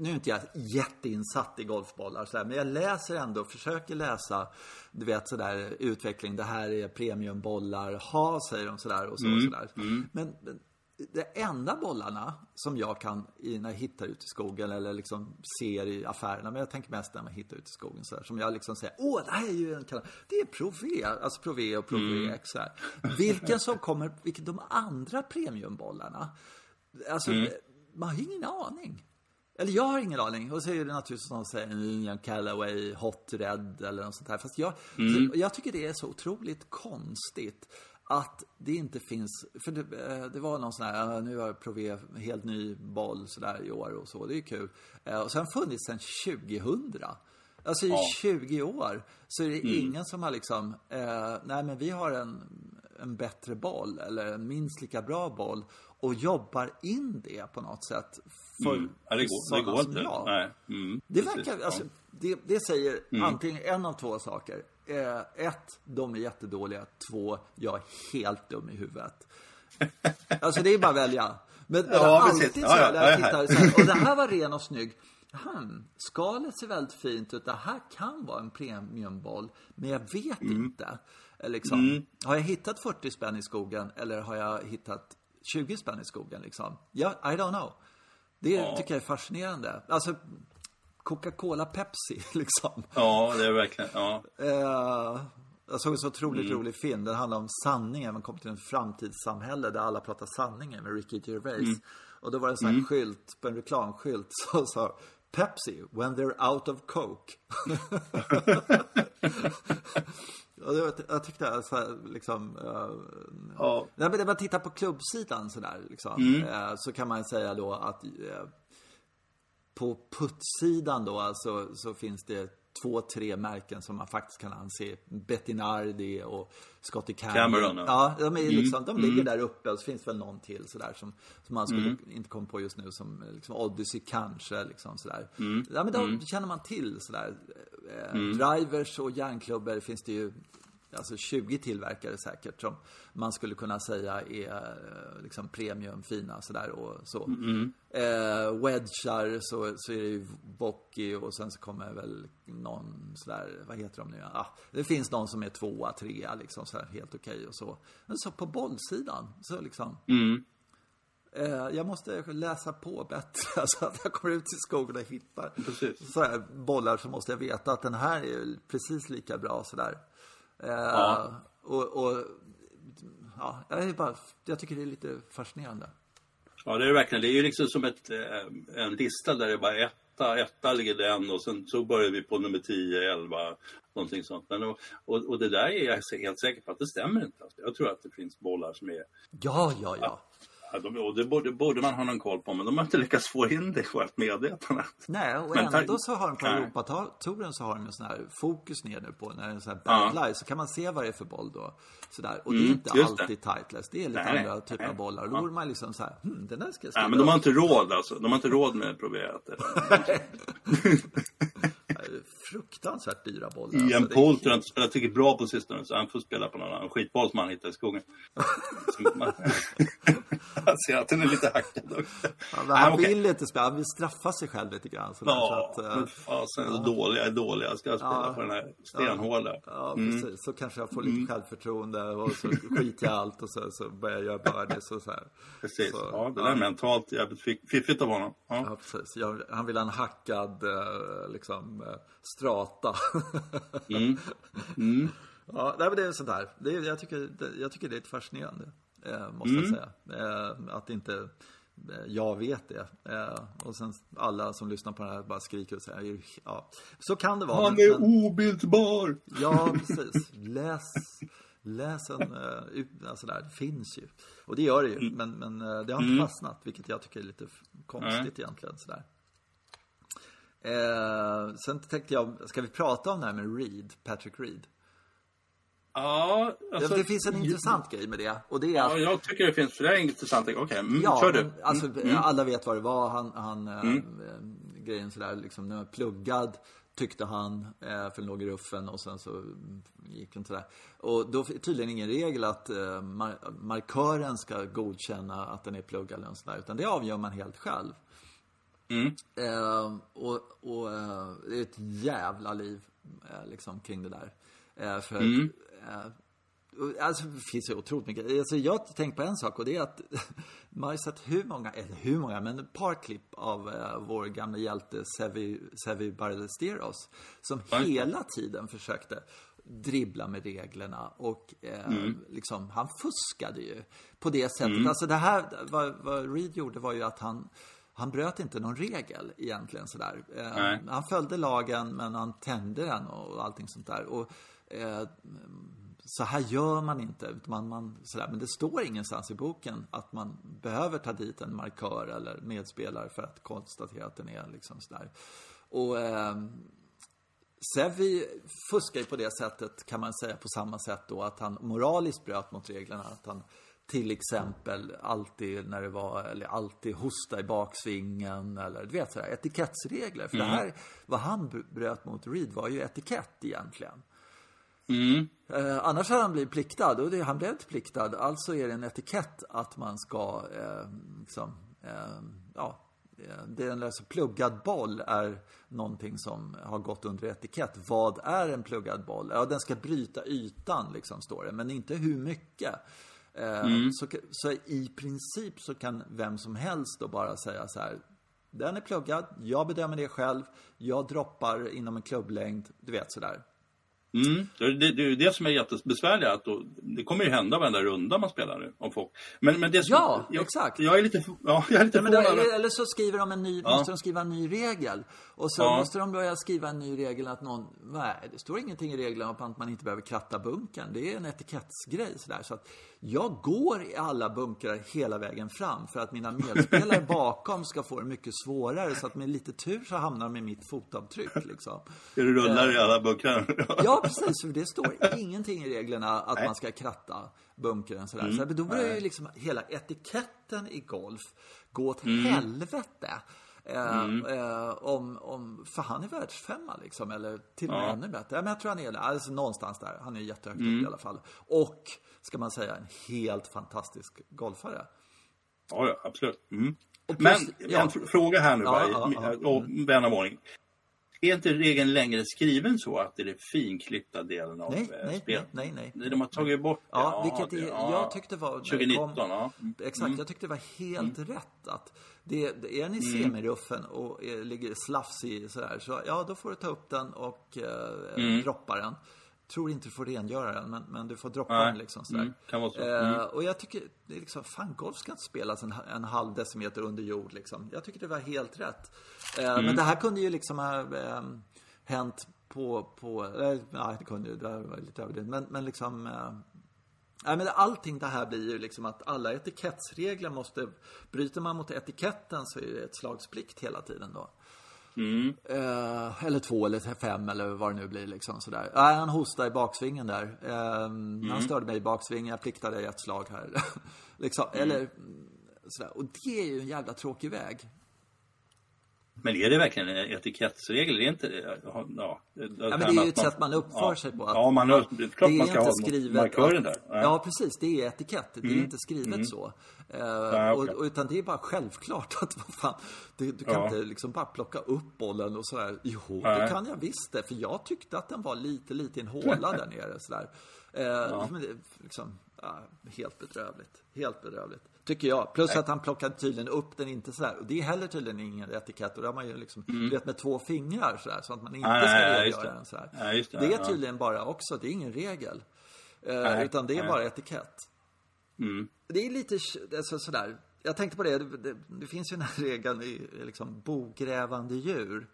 nu är inte jag jätteinsatt i golfbollar så men jag läser ändå, försöker läsa, du vet sådär utveckling, det här är premiumbollar, ha säger de sådär och så och sådär. Men, men det enda bollarna som jag kan, i, när jag hittar ute i skogen eller liksom ser i affärerna, men jag tänker mest när man hittar ute i skogen så här, som jag liksom säger, åh, det här är ju en kanon. Det är Prové, alltså Prové och Prové X så här. Vilken som kommer, vilka de andra premiumbollarna, alltså man har ingen aning. Eller jag har ingen aning. Och så är det naturligtvis någon som säger mm, Callaway Hot Red eller något sånt här. Fast jag, jag tycker det är så otroligt konstigt att det inte finns, för det, eh, det var någon sån här, ja, nu har Prové helt ny boll sådär i år och så, det är kul. Eh, Och sen funnits sedan 2000. Alltså i 20 år så är det ingen som har liksom, eh, nej men vi har en, en bättre boll eller en minst lika bra boll och jobbar in det på något sätt. För Mm. Ja, det går, det går inte. Nej. Mm, Det precis. verkar, alltså, Ja. Mm. det, det säger antingen en av två saker. Eh, ett, de är jättedåliga. Två, jag är helt dum i huvudet. Alltså det är bara att välja. Men Ja, alltid så här, ja, ja. tittar så här, och det här var ren och snygg. Hmm, skalet ser väldigt fint ut. Det här kan vara en premiumboll, men jag vet Mm. inte. Eh, Liksom. Har jag hittat 40 spänn i skogen eller har jag hittat 20 spänn i skogen? Liksom? Ja, I don't know. Det Ja. tycker jag är fascinerande. Alltså, Coca-Cola, Pepsi, liksom. Ja, det är verkligen. Ja. Eh, jag såg en så otroligt Mm. rolig film. Den handlar om sanningen. Man kommer till ett framtidssamhälle där alla pratar sanningen med Ricky Gervais. Mm. Och då var det en sån här skylt, på en reklamskylt, som sa Pepsi, when they're out of Coke. och det jag tyckte så här, liksom... eh, Ja. Nej, men när man tittar på klubbsidan sådär, liksom, Mm. eh, så kan man säga då att eh, på puttsidan då alltså, så finns det två, tre märken som man faktiskt kan anse. Bettinardi och Scotty Cameron. Cameron, ja. ja. de, är liksom, de ligger där uppe och så finns väl någon till sådär som, som man skulle inte komma på just nu som liksom Odyssey kanske. Liksom, sådär. Ja, men de känner man till sådär. Eh, Drivers och järnklubbor finns det ju alltså 20 tillverkare säkert som man skulle kunna säga är eh, liksom premium, fina sådär och så. Eh, wedgar så, så är det ju Bocky och sen så kommer väl någon sådär, vad heter de nu? Ah, det finns någon som är tvåa, trea liksom sådär helt okej och så. Men så på bollsidan så liksom Mm. Eh, jag måste läsa på bättre så att jag kommer ut i skogen och hittar Precis. så här bollar så måste jag veta att den här är precis lika bra sådär. Eh, Ja. Och, och ja, jag, är bara, jag tycker det är lite fascinerande. Ja, det är det verkligen. Det är ju liksom som ett, eh, en lista där det är bara etta, etta ligger den och sen så börjar vi på nummer 10, 11, någonting sånt. Men, och, och, och det där är jag helt säker på att det stämmer inte. Jag tror att det finns bollar som är Ja, ja, ja. Ja, de, och det borde, borde man ha någon koll på, men de har inte lyckats få in det i vårt medvetande. Nej, och Men ändå så har de på. Europatouren så har de en sån här fokus ner nu på när det är en sån här Ja. backlight så kan man se vad det är för boll då. Sådär. Och det är Mm, inte just det. alltid tightless. Det är lite Nej, andra typer av bollar. Och då Ja. borde man liksom så här, hmm, den där ska jag skriva Nej, men de har inte råd alltså. De har inte råd med proviat. Fruktansvärt dyra bollar. Ian Alltså, det är- Poulter har inte spelat tillräckligt bra på sistone, så han får spela på någon annan skitboll som han hittar i skogen. Han ser att den är lite hackad också. Ja, han okej. vill inte spela, han vill straffa sig själv lite grann. Sådär, Ja, så att, eh, men fasen är dåliga, är dåliga. Jag ska spela Ja. på den här stenhårda. Ja, Mm. precis. Så kanske jag får lite självförtroende och så skiter jag allt och så, så börjar jag göra birdies och så här. Precis. Så, ja, det där är mentalt jävligt fiffigt av honom. Ja. Ja, precis. Jag, han vill ha en hackad, eh, liksom, eh, strata. Mm. Ja, nej, men det är sånt där. Det jag, tycker, det, jag tycker det är fascinerande, måste Mm. jag säga. Eh, att inte eh, jag vet det. Eh, och sen alla som lyssnar på det här bara skriker och säger, ja, så kan det vara. Han men- är men- obildbar! Ja, precis. Läs, läs en, alltså där, det finns ju. Och det gör det ju, men, men eh, det har inte fastnat, vilket jag tycker är lite konstigt egentligen. Sådär. Eh, sen tänkte jag, ska vi prata om det här med Reed, Patrick Reed? Ja, alltså, det finns en intressant grej med det. Och det är att, Ja, jag tycker det finns flera intressanta. Okej, mm, ja, kör du. alltså, Mm, mm. alla vet vad det var. Han, han eh, grejen sådär, liksom, när pluggad tyckte han, eh, för den låg i ruffen och sen så mm, gick inte sådär. Och då är tydligen ingen regel att eh, mar markören ska godkänna att den är pluggad eller sådär, utan det avgör man helt själv. Mm. Eh, och och eh, det är ett jävla liv liksom kring det där. För Mm. eh, alltså det finns ju otroligt mycket. Alltså, jag har tänkt på en sak och det är att man har sett hur många, eller hur många, men ett par klipp av eh, vår gamla hjälte Sevi, Sevi Ballesteros. Som Ja. hela tiden försökte dribbla med reglerna och eh, Mm. liksom, han fuskade ju på det sättet. Alltså det här, vad, vad Reed gjorde var ju att han han bröt inte någon regel egentligen sådär. Eh, han följde lagen men han tände den och allting sånt där. Och, eh, så här gör man inte. Man, man, sådär. Men det står ingenstans i boken att man behöver ta dit en markör eller medspelare för att konstatera att den är liksom sådär. Och eh, Sevi fuskar ju på det sättet kan man säga på samma sätt då att han moraliskt bröt mot reglerna. Att han till exempel alltid när det var, eller alltid hosta i baksvingen eller du vet sådär etikettsregler. För det här, vad han br- bröt mot Reed var ju etikett egentligen. Mm. Eh, annars hade han blivit pliktad och det, han blev inte pliktad. Alltså är det en etikett att man ska, eh, liksom, eh, ja, eh, det är en alltså pluggad boll är någonting som har gått under etikett. Vad är en pluggad boll? Ja, den ska bryta ytan, liksom, står det, men inte hur mycket. Eh, så, så i princip så kan vem som helst då bara säga så här. Den är pluggad, jag bedömer det själv, jag droppar inom en klubblängd, du vet sådär. Mm. Det, det, det är det som är jättebesvärligt. Att då, det kommer ju hända varenda runda man spelar nu. Om folk. Men, men det som, Ja, jag, exakt. Jag är lite, ja, jag är lite Ja, förvånad. eller, så skriver de en ny, Ja. måste de skriva en ny regel. Och så Ja. måste de börja skriva en ny regel att någon, nej, det står ingenting i reglerna om att man inte behöver kratta bunkern. Det är en etikettsgrej sådär. Så att jag går i alla bunkrar hela vägen fram för att mina medspelare bakom ska få det mycket svårare. Så att med lite tur så hamnar de i mitt fotavtryck liksom. Du rullar i alla bunkrar. Ja, precis. För det står ingenting i reglerna att Nej. man ska kratta bunkern sådär. Så då börjar ju liksom hela etiketten i golf gå åt helvete. Eh, eh, om, om, för han är världsfemma liksom, eller till och med Ja. ännu bättre. Ja, men jag tror han är. Alltså någonstans där. Han är jättehögt upp i alla fall. Och, ska man säga, en helt fantastisk golfare. Ja, ja absolut. Mm. Och Men plus- ja. en fr- fråga här nu Ja, bara, ja, ja. och vän av ordning. Är inte regeln längre skriven så att det är den finklippta delen av Nej, eh, nej, spelet? nej, nej, nej. De har tagit bort det? Ja, vilket det- ja. jag tyckte var... när det 2019, kom- ja. Mm. Exakt, jag tyckte det var helt rätt att det, det är ni Mm. semiruffen och är, ligger slafsig sådär, så ja, då får du ta upp den och eh, Mm. droppa den. Tror inte du får rengöra den, men, men du får droppa Nej. den liksom sådär. Mm, kan vara så. Eh, Mm. och jag tycker, det är liksom, fan golf ska inte spelas en, en halv decimeter under jord liksom. Jag tycker det var helt rätt. Eh, Mm. Men det här kunde ju liksom ha eh, hänt på, på, eh, nej det kunde ju, det var lite överdrivet, men, men liksom eh, Nej, men allting det här blir ju liksom att alla etikettsregler måste... Bryter man mot etiketten så är det ett slagsplikt hela tiden då. Mm. Eh, eller två eller fem eller vad det nu blir liksom sådär. Nej, han hostade i baksvingen där. Eh, Mm. Han störde mig i baksvingen, jag pliktade i ett slag här. liksom, Mm. Eller sådär. Och det är ju en jävla tråkig väg. Men är det verkligen en etikettsregel? Är det inte det? Ja, ja, Ja, men det är ju ett sätt man uppför ja, sig på. Att ja, man, det är klart det är man ska inte ha skrivet markören där. Ja. Ja, precis. Det är etikett. Det är inte skrivet så. Eh, Ja, och, och, utan det är bara självklart att vad fan, du, du kan inte liksom bara plocka upp bollen och sådär. Jo, det Nej. kan jag visst det. För jag tyckte att den var lite, lite i en håla där nere. Sådär. Eh, men det, är liksom, ja, helt bedrövligt. Helt bedrövligt. Tycker jag. Plus att han plockade tydligen upp den inte sådär. Och det är heller tydligen ingen etikett. Och det har man ju liksom, du vet med två fingrar sådär. Så att man inte Nej, ska nej, just redogöra det. den sådär. Nej, just det, det är ja. tydligen bara också, det är ingen regel. Eh, Nej, utan det är nej. bara etikett. Mm. Det är lite alltså, sådär. Jag tänkte på det, det, det, det finns ju den här regeln i liksom bogrävande djur.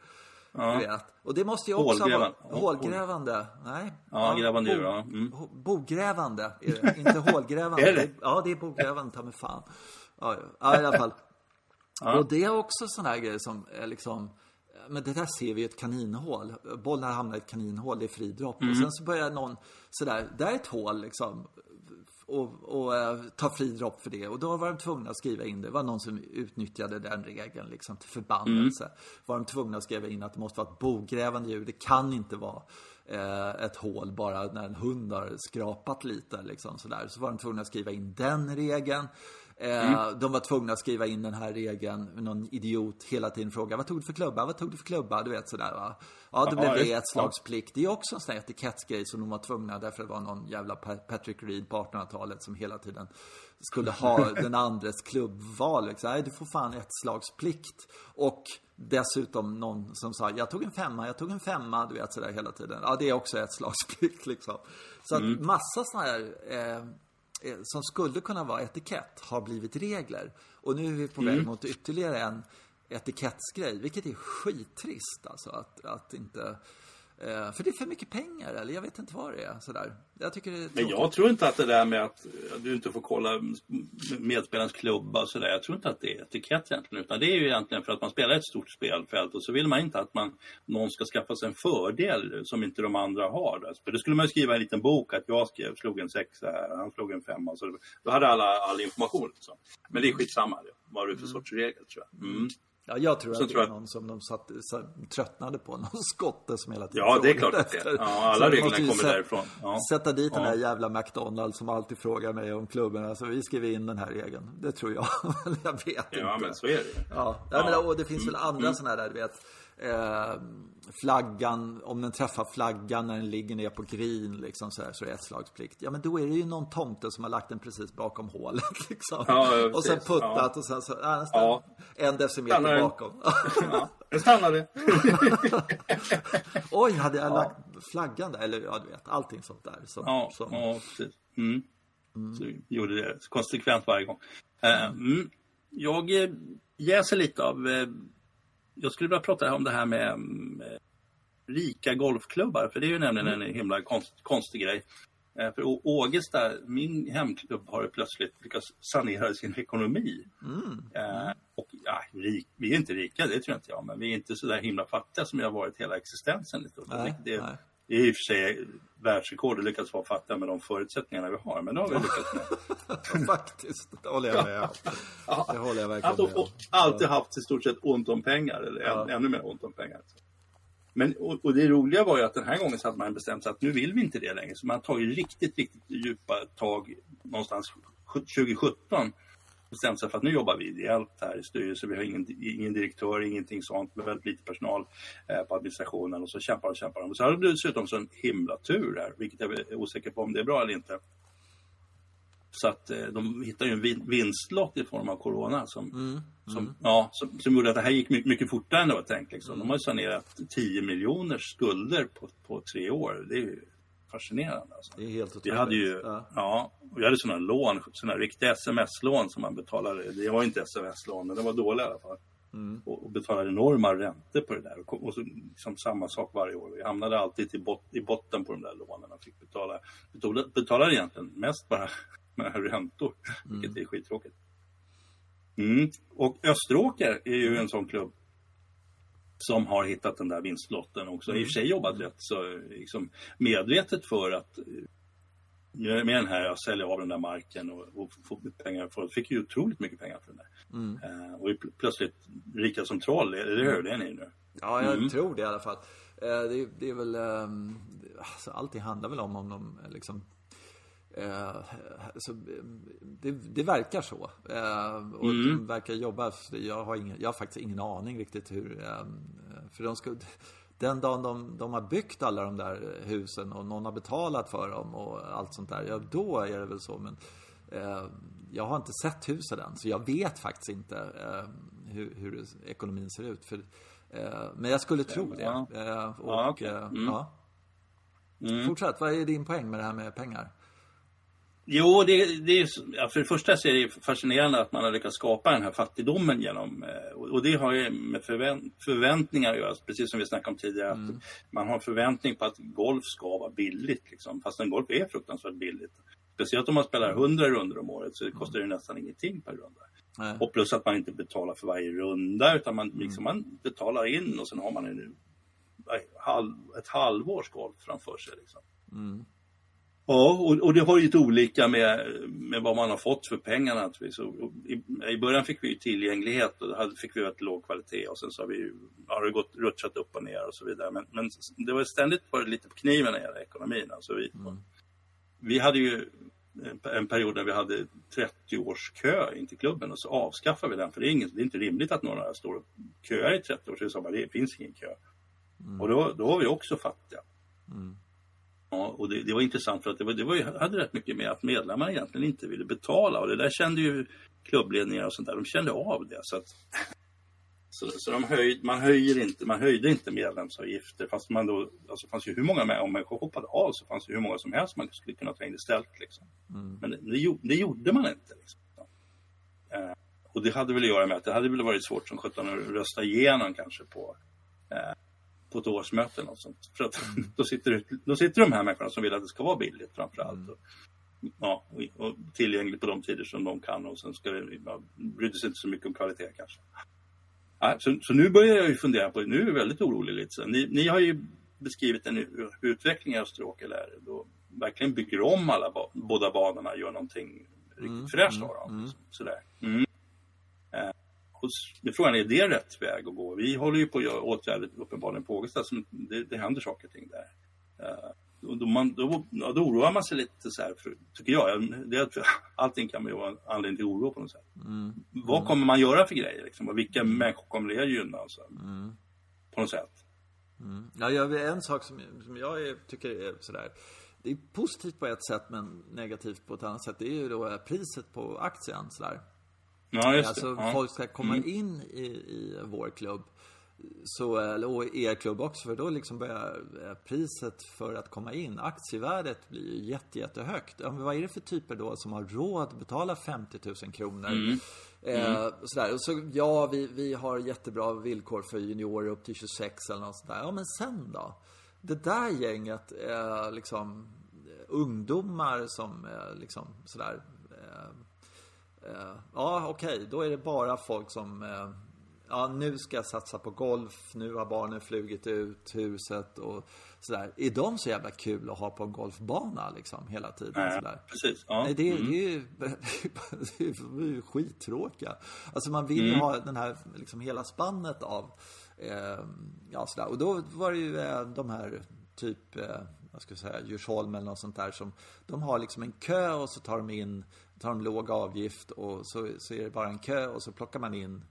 Ja. Du vet. Och det måste ju också Hålgrävande. vara hålgrävande. Nej. Ja, grävande bo- ja. Mm. Bogrävande är det, inte hålgrävande. Är det? Ja, det är bogrävande, ta mig fan. Ja, ja. i alla fall. Ja. Och det är också sådana här grejer som är liksom men det där ser vi i ett kaninhål. Bollen hamnar i ett kaninhål, det är fridropp. Mm. Och sen så börjar någon sådär, där är ett hål liksom. Och, och eh, ta fridropp för det. Och då var de tvungna att skriva in det. Det var någon som utnyttjade den regeln liksom till förbannelse. Var de tvungna att skriva in att det måste vara ett bogrävande djur. Det kan inte vara eh, ett hål bara när en hund har skrapat lite liksom sådär. Så var de tvungna att skriva in den regeln. Eh, De var tvungna att skriva in den här regeln. Någon idiot hela tiden frågar vad tog du för klubba? Vad tog du för klubba? Du vet sådär va. Ja, då blev det ett slagsplikt. Det är också en sån här etikettsgrej som de var tvungna därför det var någon jävla Pa- Patrick Reed på 1800-talet som hela tiden skulle ha den andres klubbval. Liksom. Nej, du får fan ett slagsplikt. Och dessutom någon som sa jag tog en femma, jag tog en femma, du vet sådär hela tiden. Ja, det är också ett slagsplikt liksom. Så att massa sådana här eh, som skulle kunna vara etikett har blivit regler. Och nu är vi på väg mot ytterligare en etikettsgrej, vilket är skittrist alltså att, att inte... Eh, för det är för mycket pengar, eller jag vet inte vad det är. Sådär. Jag tycker det är Men tråkigt. jag tror inte att det där med att du inte får kolla medspelarens klubba och sådär. Jag tror inte att det är etikett egentligen. Utan det är ju egentligen för att man spelar ett stort spelfält och så vill man inte att man, någon ska skaffa sig en fördel som inte de andra har. För då skulle man ju skriva en liten bok att jag skrev, slog en sexa här, han slog en femma. Så då hade alla all information. Liksom. Men det är skitsamma det, vad det är för sorts regel tror jag. Mm. Ja, jag tror Så att det jag- någon som de satt, så, tröttnade på. Någon skotte som hela tiden Ja, det är klart att det är. Ja, alla reglerna kommer sätta- därifrån. Ja. Sätta dit den Ja. där jävla McDonalds som alltid frågar mig om klubben. Alltså, vi skriver in den här regeln. Det tror jag. jag vet Ja, inte. men så är det. Ja, ja. Ja. Men, och det finns väl andra sådana där, du vet. Eh, flaggan, om den träffar flaggan när den ligger ner på green liksom så, här, så är det ett slagsplikt. Ja men då är det ju någon tomte som har lagt den precis bakom hålet liksom. Ja, ja, och sen precis. puttat Ja. och sen så, ja, nästan Ja. en decimeter Stannar den. bakom. Ja, det stannade. Oj, hade jag lagt flaggan där? Eller ja, du vet, allting sånt där. Som, Ja, som, ja precis. Mm. Så vi gjorde det konsekvent varje gång. Eh, mm. Jag eh, jäser lite av... Jag skulle vilja prata om det här med mm, rika golfklubbar. För det är ju nämligen en himla konst, konstig grej. Eh, för Ågesta, min hemklubb, har plötsligt lyckats sanera sin ekonomi. Eh, och ja, rik, vi är inte rika, det tror inte jag. Men vi är inte så där himla fattiga som vi har varit hela existensen. Nej, det, nej. Det är i och för sig världsrekord att lyckas vara fattiga med de förutsättningarna vi har. Men det har vi lyckats med. Faktiskt, det håller jag med om. Det håller jag verkligen med om. alltid haft i stort sett ont om pengar. Eller Ja. ännu mer ont om pengar. Men, och, och det roliga var ju att den här gången så hade man bestämt sig att nu vill vi inte det längre. Så man har tagit riktigt, riktigt djupa tag någonstans 2017. Bestämt sig för att nu jobbar vi ideellt här i styrelsen. Vi har ingen, ingen direktör, ingenting sånt. Med väldigt lite personal eh, på administrationen. Och så kämpar och kämpar de. Och så hade det dessutom så en himla tur här. Vilket jag är osäker på om det är bra eller inte. Så att eh, de hittade ju en vin- vinstlott i form av corona som, som, Ja, som, som gjorde att det här gick mycket, mycket fortare än det var tänkt. Liksom. De har ju sanerat 10 miljoner skulder på, på tre år. Det är ju fascinerande. Alltså. Det är helt Vi otroligt. hade ju Ja. ja, vi hade sådana lån, sådana riktiga sms-lån som man betalade. Det var inte sms-lån, men det var dåliga i alla fall. Mm. Och, och betalade enorma räntor på det där. Och, och så, liksom samma sak varje år. Vi hamnade alltid i, bot, i botten på de där lånen och fick betala. Betalade, betalade egentligen mest bara med räntor, vilket är skittråkigt. Mm. Och Österåker är ju en sån klubb som har hittat den där vinstlotten också. I och för sig jobbat rätt så liksom, medvetet för att med den här, att sälja av den där marken och, och få pengar. För, fick ju otroligt mycket pengar för den där. Mm. Eh, och är pl- plötsligt rika som troll, eller hur? Det är ni nu. Ja, jag Mm. tror det i alla fall. Eh, Det, det är väl... ehm, Alltså, allting handlar väl om om de liksom... Eh, alltså, det, det verkar så. Eh, och de verkar jobba. så Jag har, ingen, jag har faktiskt ingen aning riktigt hur... Eh, för de ska, den dagen de, de har byggt alla de där husen och någon har betalat för dem och allt sånt där. Ja, då är det väl så. Men eh, jag har inte sett husen än. Så jag vet faktiskt inte eh, hur, hur ekonomin ser ut. För, eh, men jag skulle tro det. Ja. Och, Ja, eh, Mm. ja. Fortsätt, vad är din poäng med det här med pengar? Jo, det, det är, för det första så är det fascinerande att man har lyckats skapa den här fattigdomen genom, eh, och det har ju med förvänt, förväntningar att göra, precis som vi snackade om tidigare. Att man har förväntning på att golf ska vara billigt, liksom, fastän golf är fruktansvärt billigt. Speciellt om man spelar 100 runder om året så kostar det nästan ingenting per runda. Nej. Och plus att man inte betalar för varje runda utan man, liksom, man betalar in och sen har man en, halv, ett halvårs golf framför sig. Liksom. Ja, och, och det har ju lite olika med, med vad man har fått för pengarna naturligtvis. Och, och i, I början fick vi ju tillgänglighet och då fick vi väldigt låg kvalitet och sen så har vi har det gått rutschat upp och ner och så vidare. Men, men det var ständigt varit lite på kniven när det gäller ekonomin. Alltså vi, vi hade ju en- period där vi hade 30 års kö in till klubben och så avskaffade vi den. För det är, ingen, det är inte rimligt att några står och köar i 30 år. Så vi sa bara, det finns ingen kö. Och då, då var vi också fattiga. Ja, och det, det var intressant för att det, var, det var, hade rätt mycket med att medlemmar egentligen inte ville betala. Och det där kände ju klubbledningar och sånt där, de kände av det. Så, att, så, så de höjd, man, höjer inte, man höjde inte medlemsavgifter. Fast man då, alltså fanns ju hur många med, om människor hoppade av så fanns det hur många som helst man skulle kunna ta in istället. Liksom. Men det, det gjorde man inte. Liksom. Eh, och det hade väl att göra med att det hade väl varit svårt som sjutton att rösta igenom kanske på eh, på ett årsmöte eller något sånt. För att då, sitter, det- då sitter de här människorna som vill att det ska vara billigt framför allt. Och, ja, och, och tillgängligt på de tider som de kan och sen ska det, ja, brydde sig inte så mycket om kvalitet kanske. Ja, så, så nu börjar jag ju fundera på, nu är jag väldigt orolig lite. Ni, ni har ju beskrivit en utveckling i Österåker där då verkligen bygger om alla ba, båda banorna, gör någonting riktigt fräscht av dem. Sådär. Mm. Och s- nu är frågan, är det rätt väg att gå? Vi håller ju på att göra åtgärder uppenbarligen på Ågesta, som det, det händer saker och ting där. Och då, man, då, ja, då oroar man sig lite så här, för, tycker jag. Det allting kan ju vara en anledning till oro på något sätt. Vad kommer man göra för grejer? Liksom? Och vilka människor kommer det gynna? Alltså? På något sätt. Ja, jag en sak som, som jag tycker är sådär. Det är positivt på ett sätt men negativt på ett annat sätt. Det är ju då eh, priset på aktien sådär. Ja, just Alltså det. Ja. folk ska komma in i, i vår klubb. Så, och er klubb också, för då liksom börjar eh, priset för att komma in, aktievärdet blir ju jätte, jättehögt. Ja, vad är det för typer då som har råd att betala 50 000 kronor? Eh, sådär. Och så, ja, vi, vi har jättebra villkor för juniorer upp till 26 eller något sådär. Ja, men sen då? Det där gänget, eh, liksom eh, ungdomar som eh, liksom sådär eh, ja, okej, då är det bara folk som... eh, ja, nu ska jag satsa på golf, nu har barnen flugit ut huset och sådär. Är de så jävla kul att ha på en golfbana liksom hela tiden? Nej, sådär? precis. Ja. Nej, det, är- det är ju det är ju skittråkiga. Alltså man vill ju ha den här, liksom hela spannet av, eh, ja sådär. Och då var det ju eh, de här typ, eh, vad ska jag säga, Djursholm eller något sånt där som, de har liksom en kö och så tar de in, tar de låg avgift och så, så är det bara en kö och så plockar man in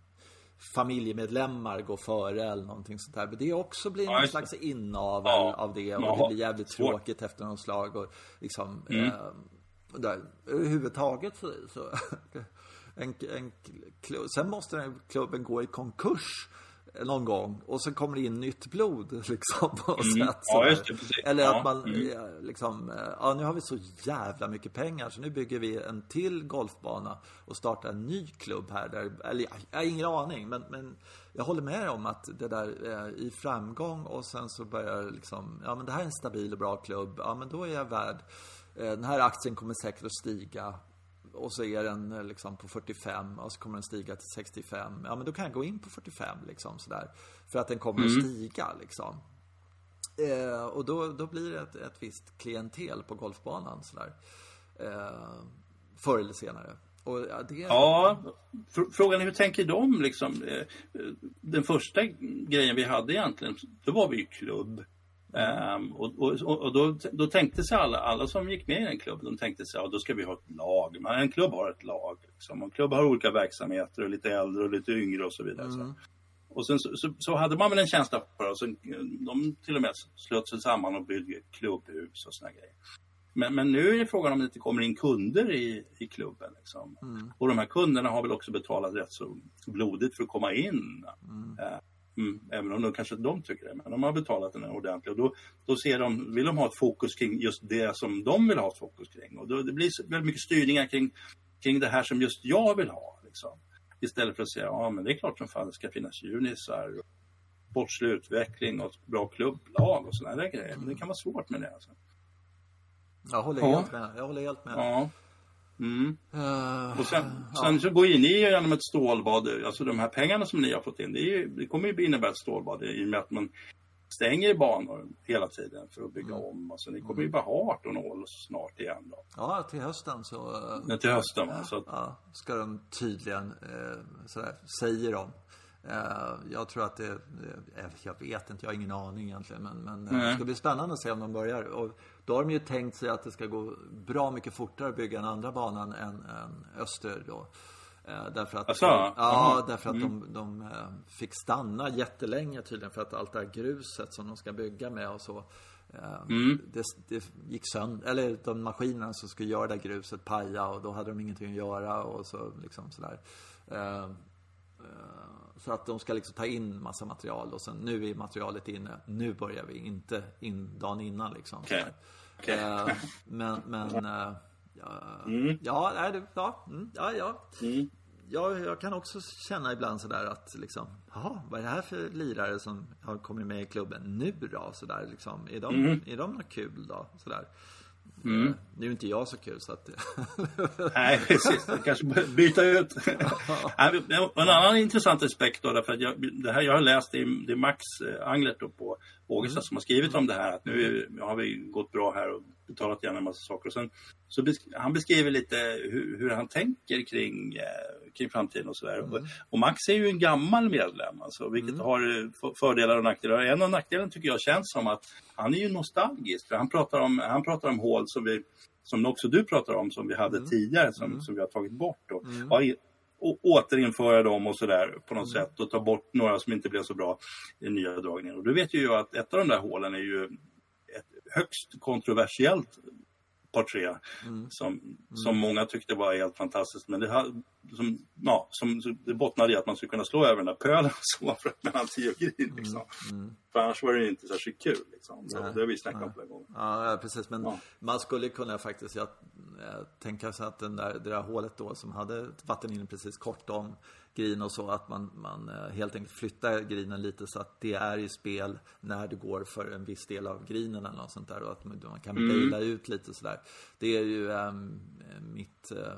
familjemedlemmar går före eller någonting sånt där. Men det också blir någon slags inavel Ja. av det och det blir jävligt tråkigt efter någon slag och liksom Mm. eh, där, överhuvudtaget så, så en, en klubb, sen måste den klubben gå i konkurs någon gång och så kommer det in nytt blod liksom på Mm. sätt. Ja, just det, precis. Eller Ja, att man mm. eh, liksom, eh, ja nu har vi så jävla mycket pengar så nu bygger vi en till golfbana och startar en ny klubb här. Där, eller jag, jag har ingen aning men, men jag håller med om att det där eh, i framgång och sen så börjar liksom, ja men det här är en stabil och bra klubb, ja men då är jag värd, eh, den här aktien kommer säkert att stiga och så är den eh, liksom på 45 och så kommer den stiga till 65. Ja men då kan jag gå in på 45 liksom sådär. För att den kommer att stiga liksom. Eh, och då, då blir det ett, ett visst klientel på golfbanan sådär. Eh, förr eller senare. Och ja, det... Ja, fr- frågan är hur tänker de liksom? Eh, eh, Den första grejen vi hade egentligen, då var vi ju klubb. Ehm, och och, och då, då tänkte sig alla, alla som gick med i en klubb, de tänkte sig ja då ska vi ha ett lag. Men en klubb har ett lag. Liksom. En klubb har olika verksamheter och lite äldre och lite yngre och så vidare. Så. Och sen så, så, så hade man väl en känsla för det. De till och med slöt sig samman och byggde klubbhus och såna grejer. Men, men nu är det frågan om det inte kommer in kunder i, i klubben. Liksom. Och de här kunderna har väl också betalat rätt så blodigt för att komma in. Eh, Mm, även om de kanske de tycker det, men de har betalat den ordentligt. Och då, då ser de, vill de ha ett fokus kring just det som de vill ha ett fokus kring. Och då, det blir väldigt mycket styrningar kring, kring det här som just jag vill ha. Liksom. Istället för att säga, ja men det är klart som fan det ska finnas junisar, sportslig utveckling och bra klubblag och sådana där grejer. Men det kan vara svårt med det. Alltså. Jag håller Ja. helt med. Jag håller helt med. Ja. Mm. Eh, Och sen, sen så går ju ni genom ett stålbad. Alltså de här pengarna som ni har fått in, det, ju, det kommer ju innebära ett stålbad i och med att man stänger banor hela tiden för att bygga om. Alltså ni kommer ju bara ha 18 hål snart igen då. ja, till hösten så... eh, Men till hösten va? Så att, Ja, ska de tydligen, eh, sådär, säger de. Eh, jag tror att det, eh, jag vet inte, jag har ingen aning egentligen. Men, men eh, det ska bli spännande att se om de börjar. Och då har de ju tänkt sig att det ska gå bra mycket fortare att bygga den andra banan än, än öster då. Eh, därför att, Asså? ja, därför att de, de eh, fick stanna jättelänge tydligen för att allt det här gruset som de ska bygga med och så. eh, Det, det gick sönder, eller de maskinerna som skulle göra det här gruset paja och då hade de ingenting att göra och så liksom sådär. Så att de ska liksom ta in massa material och sen nu är materialet inne. Nu börjar vi, inte in dagen innan liksom. Sådär. Okej. Eh, Men, men eh, ja, ja, nej, det, ja, mm, ja, ja. Mm. Ja, jag kan också känna ibland sådär att liksom, jaha, vad är det här för lirare som har kommit med i klubben nu då? Sådär liksom, är de, Mm. är de något kul då? Sådär. Eh, Nu är inte jag så kul så att... Nej, precis. Kanske byta ut. En annan intressant aspekt då, därför att jag, det här jag har läst, det är, det är Max eh, Anglert då på Ågesta som har skrivit om det här. Att nu har vi gått bra här och betalat igen en massa saker. Och sen, så besk, han beskriver lite hur, hur han tänker kring, eh, kring framtiden och sådär. Och, och Max är ju en gammal medlem, alltså, vilket har eh, för- fördelar och nackdelar. En av nackdelarna tycker jag känns som att han är ju nostalgisk. För han pratar om, han pratar om hål som vi som också du pratar om, som vi hade tidigare, som, som vi har tagit bort. Och, ja, återinföra dem och sådär på något sätt och ta bort några som inte blev så bra i nya dragningen. Och du vet ju att ett av de där hålen är ju ett högst kontroversiellt par tre som, som många tyckte var helt fantastiskt. Men det, som, ja, som, så det bottnade i att man skulle kunna slå över den där pölen så för, mellan tio och green. Liksom. För annars var det inte särskilt kul. Liksom. Det, det har vi snackat om flera gånger. Ja, precis. Men Ja. man skulle kunna faktiskt jag, tänka sig att den där, det där hålet då som hade vatten inne precis kort om green och så att man, man eh, helt enkelt flyttar greenen lite så att det är i spel när du går för en viss del av greenen eller något sånt där och att man kan baila ut lite sådär. Det är ju ehm, mitt eh,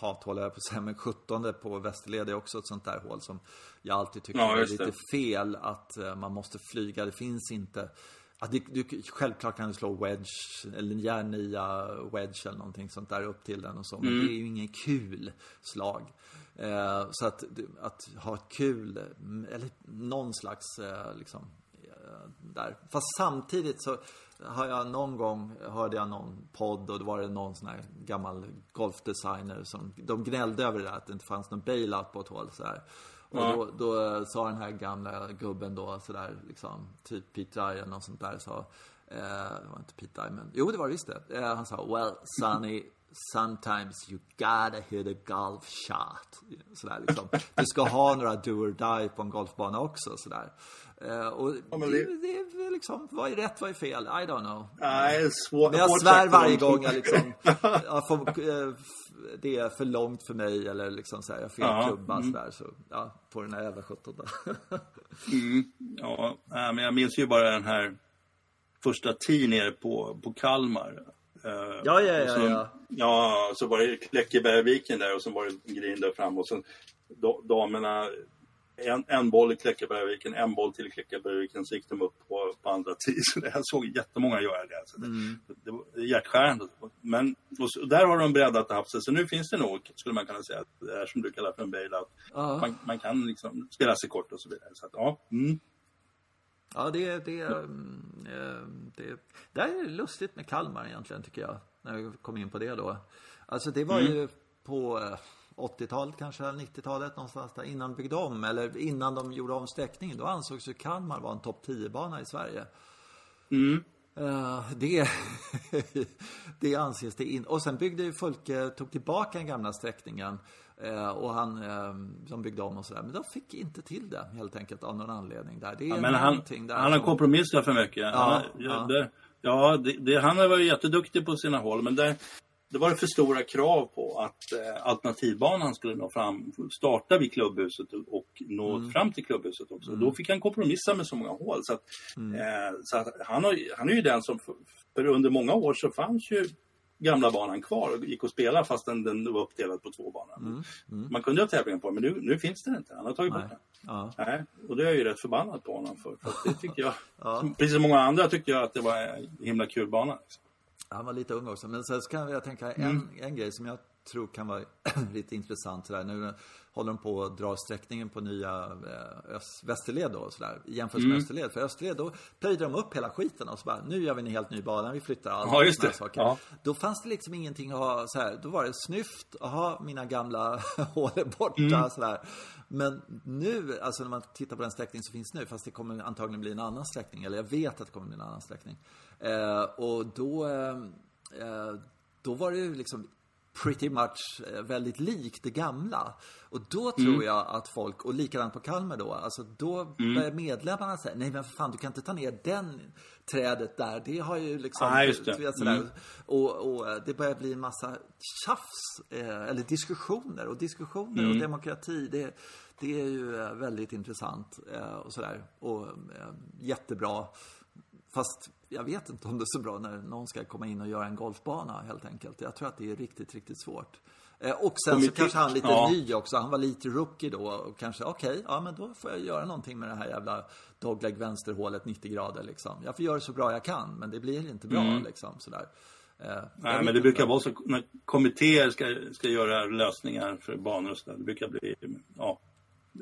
hathål, jag på säga, men 17 på Västerled är också ett sånt där hål som jag alltid tycker Ja, är lite det. fel att eh, man måste flyga. Det finns inte att du, du, självklart kan du slå wedge eller järnia wedge eller någonting sånt där upp till den och så. Men Mm. det är ju ingen kul slag. Eh, så att, att ha ett kul, mm, eller någon slags eh, liksom eh, där. Fast samtidigt så har jag någon gång hörde jag någon podd och då var det någon sån här gammal golfdesigner som de gnällde över det där att det inte fanns någon bailout på ett hål så här. Och Ja. då, då sa den här gamla gubben då sådär liksom, typ Pete Ryan och sånt där sa eh, det var inte Pete men jo det var det visst det. Eh, han sa, well Sonny, Sometimes you gotta hit a golf shot. Sådär liksom. Du ska ha några do or die på en golfbana också sådär. Eh, och men det, det- är liksom, vad är rätt, vad är fel? I don't know. Nej, svårt. Men jag svär varje gång jag liksom, jag får, eh, det är för långt för mig eller liksom så här, jag fel Ja, klubba sådär så, ja, på den här jävla 17 Ja, nej, men jag minns ju bara den här första tee nere på, på Kalmar. Eh, Ja, ja, och så, ja, ja. Ja, så var det Kläckebergviken där och så var det green där fram och sen da- damerna en, en boll i Kläckebergviken, en boll till Kläckebergviken så gick de upp på, på andra tee. Så det, jag såg jättemånga göra det. Alltså det, Mm. det var hjärtskärande. Men så, där har de breddat och haft sig. Så nu finns det nog, skulle man kunna säga, det är som du kallar för en bailout. Ja. Man, man kan liksom spela sig kort och så vidare. Så att, ja, mm. Ja, det, det, mm, eh, det, det här är lustigt med Kalmar egentligen tycker jag. När vi kom in på det då. Alltså det var ju på eh, 80-talet kanske, 90-talet någonstans där innan de byggde om. Eller innan de gjorde om sträckningen. Då ansågs ju Kalmar vara en topp 10-bana i Sverige. Mm. Eh, det, det anses det in. Och sen byggde ju Folke, tog tillbaka den gamla sträckningen. eh, och han eh, som byggde om och sådär. Men de fick inte till det helt enkelt av någon anledning där. Det är Ja, men han, där han har som- kompromissat för mycket. Ja, han, ja. ja, det, ja det, det, han har varit jätteduktig på sina håll, men där, det var det för stora krav på att eh, alternativbanan skulle nå fram, starta vid klubbhuset och, och nå Mm. fram till klubbhuset också. Då fick han kompromissa med så många hål. Så, att, Mm. eh, så att han, har, han är ju den som, för, under många år så fanns ju gamla banan kvar och gick att spela fastän den var uppdelad på två banor. Man kunde ha tävlingar på den, men nu, nu finns den inte. Han har tagit bort Mm. Nej. den. Ja. Nej, och det är jag ju rätt förbannad på honom för. för det tycker jag, Ja. precis som många andra tyckte jag att det var en himla kul bana. Liksom. Han var lite ung också. Men sen så kan jag tänka en, en grej som jag tror kan vara lite intressant sådär. Nu håller de på att dra sträckningen på nya eh, öst, Västerled då sådär. I jämförelse med Österled. För Österled då plöjde de upp hela skiten och så bara, nu gör vi en helt ny bana, vi flyttar allt. Ja, just det. Saker. Ja. Då fanns det liksom ingenting att ha så här, då var det snyft, aha, mina gamla hål är borta sådär. Men nu, alltså när man tittar på den sträckning som finns nu, fast det kommer antagligen bli en annan sträckning, eller jag vet att det kommer bli en annan sträckning. Eh, och då, eh, eh, då var det ju liksom pretty much eh, väldigt likt det gamla. Och då tror jag att folk, och likadant på Kalmar då, alltså då börjar medlemmarna säga, nej men för fan du kan inte ta ner den trädet där, det har ju liksom, Ja, just det. vet, sådär. Mm. Och, och eh, det börjar bli en massa tjafs, eh, eller diskussioner. Och diskussioner Mm. och demokrati, det, det är ju väldigt intressant eh, och sådär. Och eh, jättebra. Fast jag vet inte om det är så bra när någon ska komma in och göra en golfbana helt enkelt. Jag tror att det är riktigt, riktigt svårt. Eh, Och sen så Kommitté- kanske han lite ja. ny också. Han var lite rookie då och kanske, okej, ja men då får jag göra någonting med det här jävla dogleg vänsterhålet 90 grader liksom. Jag får göra det så bra jag kan, men det blir inte bra liksom sådär. Eh, Nej, men det brukar vara så när kommittéer ska, ska göra lösningar för banor och sådär. Det brukar bli, ja,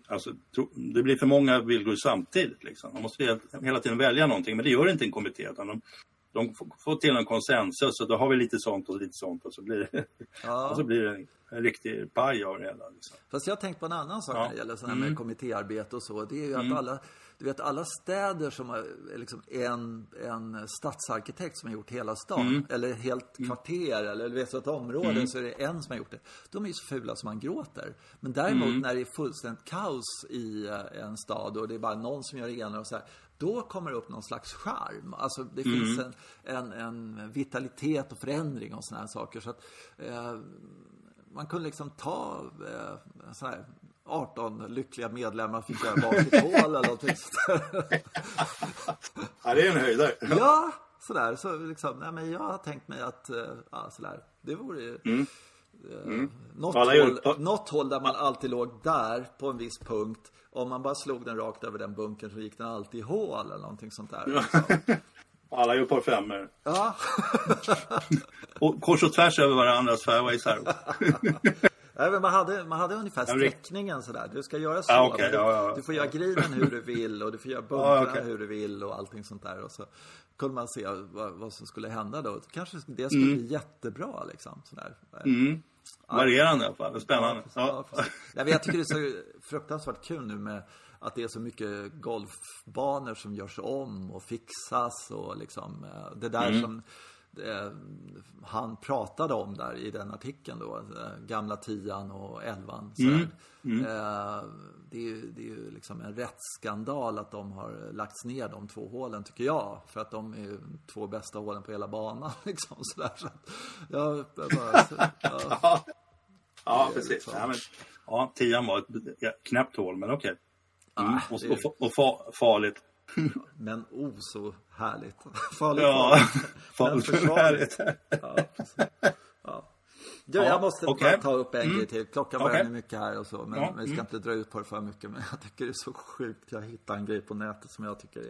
alltså, det blir för många villkor samtidigt. Liksom. Man måste hela, tiden välja någonting, men det gör inte en kommitté. Utan de, de får- till en konsensus och då har vi lite sånt och lite sånt och så blir det, Ja. och så blir det en, riktig paj av det hela. Liksom. Fast jag har tänkt på en annan sak Ja. när det gäller sådana här med kommittéarbete och så. Det är ju att alla, du vet alla städer som har liksom en, en stadsarkitekt som har gjort hela stan. Eller ett helt kvarter eller du vet ett område så är det en som har gjort det. De är ju så fula som man gråter. Men däremot när det är fullständigt kaos i eh, en stad och det är bara någon som gör det ena och så här. Då kommer det upp någon slags charm. Alltså det finns en, en, en vitalitet och förändring och sådana här saker. Så att, eh, man kunde liksom ta eh, så här 18 lyckliga medlemmar fick göra varsitt hål eller någonting. Ja, det är en höjdare. Ja, sådär. Så liksom, nej men jag har tänkt mig att, eh, ja sådär. Det vore ju... eh, Något, Alla gör- håll, något håll där man alltid låg där på en viss punkt. Om man bara slog den rakt över den bunkern så gick den alltid i hål eller någonting sånt där. Liksom. Alla gör par femmor. Ja. Och kors och tvärs över varandras fairways här. Nej, man, hade, man hade ungefär sträckningen sådär. Du ska göra så. Okej, men du, ja, ja, du får göra grinen hur du vill och du får göra bunkrarna Ja, okej. hur du vill och allting sånt där. Och så kunde man se vad, vad som skulle hända då. Kanske det skulle bli jättebra liksom. Sådär. Mm. Varierande i alla fall. Spännande. Ja, precis. Ja, jag tycker det är så fruktansvärt kul nu med att det är så mycket golfbanor som görs om och fixas och liksom eh, det där som eh, han pratade om där i den artikeln då. eh, Gamla tian och elvan. sådär. Eh, det, är ju, det är ju liksom en rättsskandal att de har lagts ner de två hålen tycker jag. För att de är ju två bästa hålen på hela banan. Liksom, sådär. Så att, jag bara, ja, Ja, är precis. liksom- Ja, men, ja, tian var ett ja, knäppt hål, men okej. Mm. Ah, och, och, och fa, farligt. Men oh så härligt. Farligt Ja, farligt. Men försvarligt. Ja, ja. Du, Ja, jag måste bara ta upp en grej till. Klockan börjar bli mycket här och så. Men Ja, vi ska inte dra ut på det för mycket. Men jag tycker det är så sjukt. Jag hittade en grej på nätet som jag tycker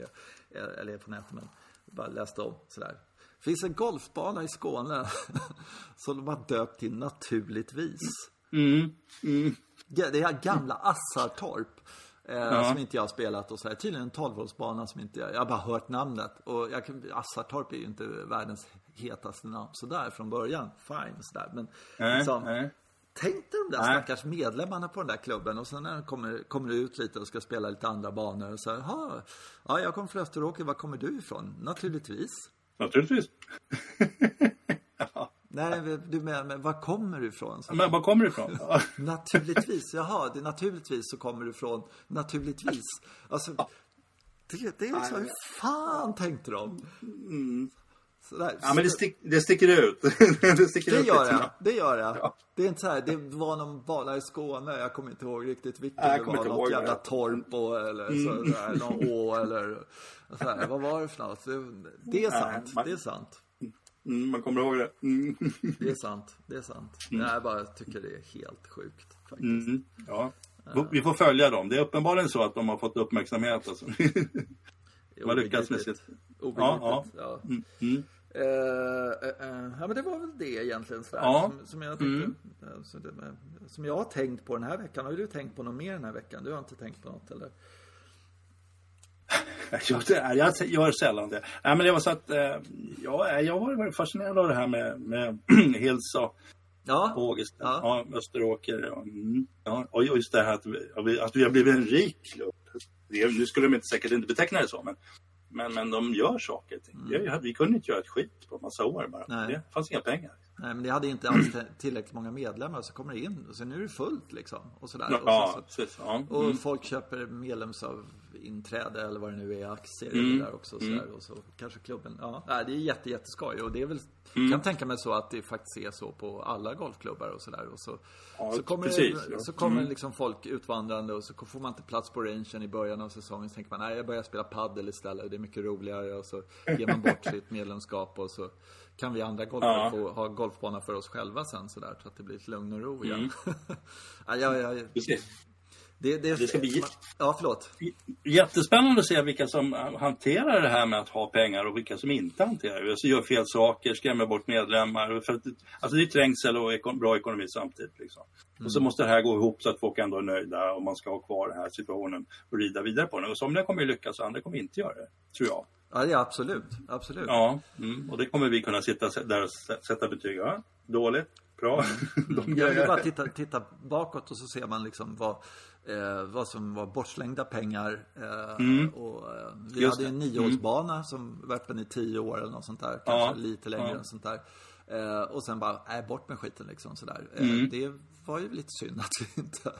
är, eller är på nätet men bara läste om sådär. Det finns en golfbana i Skåne som de har döpt till Naturligtvis. Mm. Ja, Det är gamla Assartorp. Eh, Ja. Som inte jag har spelat och så här. Tydligen en 12-hålsbana som inte jag, jag har bara hört namnet. Och jag, Assartorp är ju inte världens hetaste namn sådär från början. Fine sådär. Men Nej, liksom, nej. tänk dig de där Nej. stackars medlemmarna på den där klubben. Och sen när de kommer, kommer ut lite och ska spela lite andra banor. Och så här, "Jaha, ja, jag kommer från Österåker, var kommer du ifrån? Naturligtvis. Naturligtvis. Nej, du menar, men var kommer du ifrån? Så, Men var kommer det ifrån? Ja. Naturligtvis, jaha, det naturligtvis så kommer du från naturligtvis. Alltså, det, det är liksom, hur fan tänkte de? Sådär. Ja, men det, stick, det sticker ut. det sticker det ut gör jag, det gör jag. Ja. Det är inte så här, det var någon bana i Skåne, jag kommer inte ihåg riktigt vilken det var. Något ihåg jävla torp och, eller så, så här, någon å eller så här, vad var det för något? Det, är sant, man- det är sant. Mm, man kommer ihåg det. Mm. Det är sant, det är sant. Jag bara tycker det är helt sjukt faktiskt. Mm. Ja. Vi får följa dem. Det är uppenbarligen så att de har fått uppmärksamhet. Alltså. Man lyckas med sitt... Obegripligt. Ja, Ja, Mm. Mm. Eh, eh, eh, ja, men det var väl det egentligen sådär, Ja. som, som, jag tänkte, eh, det, med- som jag har tänkt på den här veckan. Har du tänkt på något mer den här veckan? Du har inte tänkt på något eller? Jag, jag gör sällan det. Nej, men det var så att eh, ja, jag har varit fascinerad av det här med, med Hilsa Ja, Ågesta, Ja. ja. Österåker. Ja, mm, ja. Och just det här att vi, att vi- har blivit en rik klubb. Nu skulle de inte, säkert inte beteckna det så, men, men, men de gör saker. och. Vi, vi kunde inte göra ett skit på en massa år bara. Nej. Det fanns inga pengar. Nej men det hade inte alls tillräckligt många medlemmar så kommer det in och sen är det fullt liksom. Och sådär. Och, Ja, så, så, precis. Ja. och Mm. folk köper medlemsavinträde eller vad det nu är, aktier Mm. mm. där också. Och, sådär, och så kanske klubben, ja, nej, det är jätte, jätteskoj. Och det är väl, Mm. kan tänka mig så att det faktiskt är så på alla golfklubbar och sådär. Och så, Ja, så kommer, precis, ja. så kommer Mm. liksom folk utvandrande och så får man inte plats på rangen i början av säsongen. Så tänker man, nej jag börjar spela paddel istället, det är mycket roligare. Och så ger man bort sitt medlemskap och så kan vi andra golfare Ja. få ha golfbana för oss själva sen sådär. Så att det blir ett lugn och ro igen. Mm. ja, ja, ja, det, det, Det ska bli- Ja, förlåt. Jättespännande att se vilka som hanterar det här med att ha pengar och vilka som inte hanterar det. Alltså gör fel saker, skrämmer bort medlemmar. För att, alltså det är trängsel och eko, bra ekonomi samtidigt. Liksom. Och Mm. så måste det här gå ihop så att folk ändå är nöjda och man ska ha kvar den här situationen och rida vidare på den. Och somliga kommer ju lyckas och andra kommer inte göra det, tror jag. Ja, ja absolut. Absolut. Ja, mm. och det kommer vi kunna sitta där och sä- sätta betyg. Ja, dåligt, bra. De Jag vill bara titta, titta bakåt och så ser man liksom vad, eh, vad som var bortslängda pengar. Eh, och, eh, vi Mm. Just hade en nioårsbana som var öppen i tio år eller något sånt där. Kanske Ja. lite längre Ja. än sånt där. Eh, och sen bara, nej bort med skiten liksom sådär. Eh, Mm. Det var ju lite synd att vi inte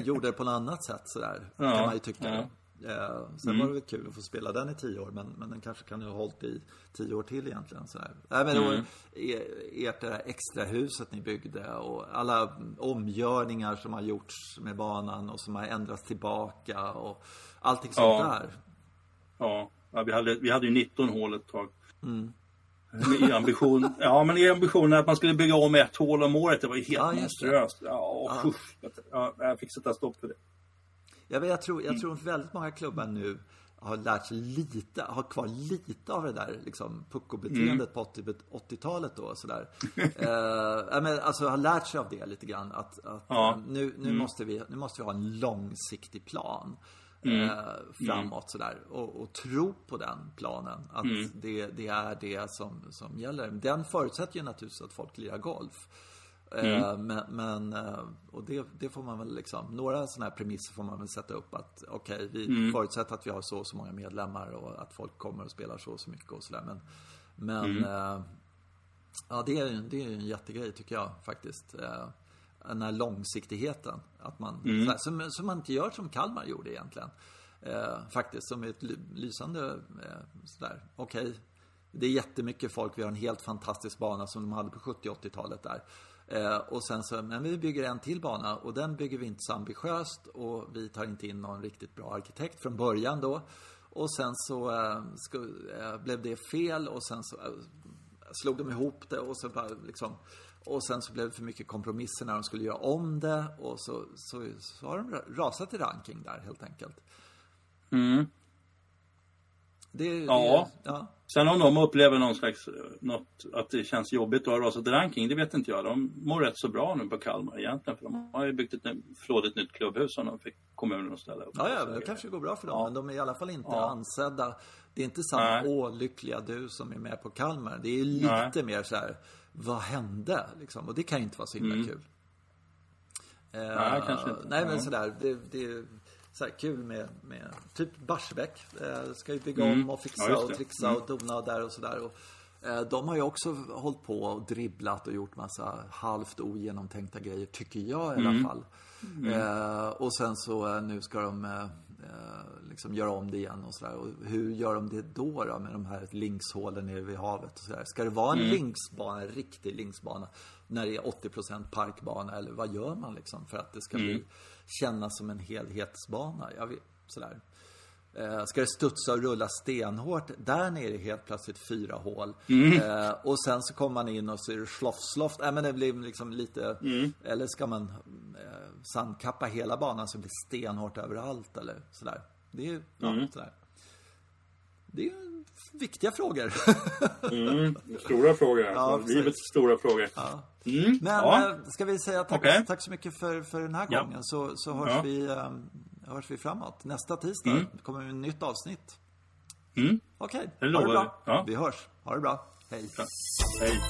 gjorde det på något annat sätt sådär. Ja. Kan man ju tycka. Eh, sen var det väl kul att få spela den i tio år men, men den kanske kan ha hållit i tio år till egentligen. Sådär. Nej, men Mm. då, er, ert det där extra huset ni byggde och alla omgörningar som har gjorts med banan och som har ändrats tillbaka och allting sånt Ja. där. Ja, ja vi, hade, vi hade ju 19 hål ett tag. Mm. I ambition, ja, men i ambitionen att man skulle bygga om ett hål om året, det var ju helt det. monstruöst. Ja, usch. ja, jag fick sätta stopp för det. Jag, vet, jag, tror, jag tror att väldigt många klubbar nu har lärt sig lite, har kvar lite av det där liksom pucko-beteendet på 80 80-talet då sådär. eh, men alltså har lärt sig av det lite grann att, att Ja. eh, nu, nu, måste vi, nu måste vi ha en långsiktig plan. Eh, framåt sådär och, och tro på den planen att det, det är det som, som gäller. Den förutsätter ju naturligtvis att folk lirar golf. Eh, Men, men eh, och det, det får man väl liksom, några sådana här premisser får man väl sätta upp att okej, vi förutsätter att vi har så och så många medlemmar och att folk kommer och spelar så och så mycket och sådär. Men, Men Mm. eh, ja, det är, ju- det är en jättegrej tycker jag faktiskt. Den här långsiktigheten. Att man, Mm. som, som man inte gör som Kalmar gjorde egentligen. Eh, faktiskt, som är ett ly- lysande eh, sådär, okej. Det är jättemycket folk, vi har en helt fantastisk bana som de hade på 70-80-talet där. Eh, och sen så, men vi bygger en till bana och den bygger vi inte så ambitiöst och vi tar inte in någon riktigt bra arkitekt från början då. Och sen så eh, sko, eh, blev det fel och sen så eh, slog de ihop det och så bara liksom och sen så blev det för mycket kompromisser när de skulle göra om det och så, så, så har de rasat i ranking där helt enkelt. Mm. Det, det, Ja. ja. Sen om de upplever någon slags, eh, något, att det känns jobbigt att ha rasat ranking, det vet inte jag. De mår rätt så bra nu på Kalmar egentligen. För de har ju byggt ett flådigt nytt klubbhus som de fick kommunen att ställa upp Ja, ja, det kanske går bra för dem. Ja. Men de är i alla fall inte Ja. ansedda. Det är inte samma, Nej. åh lyckliga du som är med på Kalmar. Det är lite Nej. Mm. mer så här, vad hände? Liksom. Och det kan ju inte vara så himla kul. Eh, Nej, kanske inte. Nej, men Ja. sådär, det, det så här kul med, med typ Barsebäck. Eh, ska ju bygga Mm. om och fixa Ja, och trixa och dona och där och sådär. Eh, de har ju också hållit på och dribblat och gjort massa halvt ogenomtänkta grejer, tycker jag i Mm. alla fall. Eh, och sen så eh, nu ska de eh, eh, liksom göra om det igen och sådär. Och hur gör de det då, då med de här linkshålen nere vid havet och sådär? Ska det vara en linksbana, en riktig linksbana, när det är 80% parkbana? Eller vad gör man liksom för att det ska bli, kännas som en helhetsbana? Jag vet, sådär. Eh, ska det studsa och rulla stenhårt? Där nere är helt plötsligt fyra hål. Eh, och sen så kommer man in och så är det sloft, sloft. Äh, men det blir liksom lite... Eller ska man eh, sandkappa hela banan så det blir stenhårt överallt eller sådär. Det är ju, ja, sådär. Det är ju viktiga frågor. Mm, stora frågor. Ja, alltså, livets stora frågor. Mm, Men ja. eh, ska vi säga tack, Okej. tack så mycket för, för den här Ja. gången så, så hörs, Ja. vi, eh, hörs vi framåt. Nästa tisdag kommer ett nytt avsnitt. Mm. Okej, Det ha det bra. vi. Ja. Vi hörs. Ha det bra. Hej. Hej.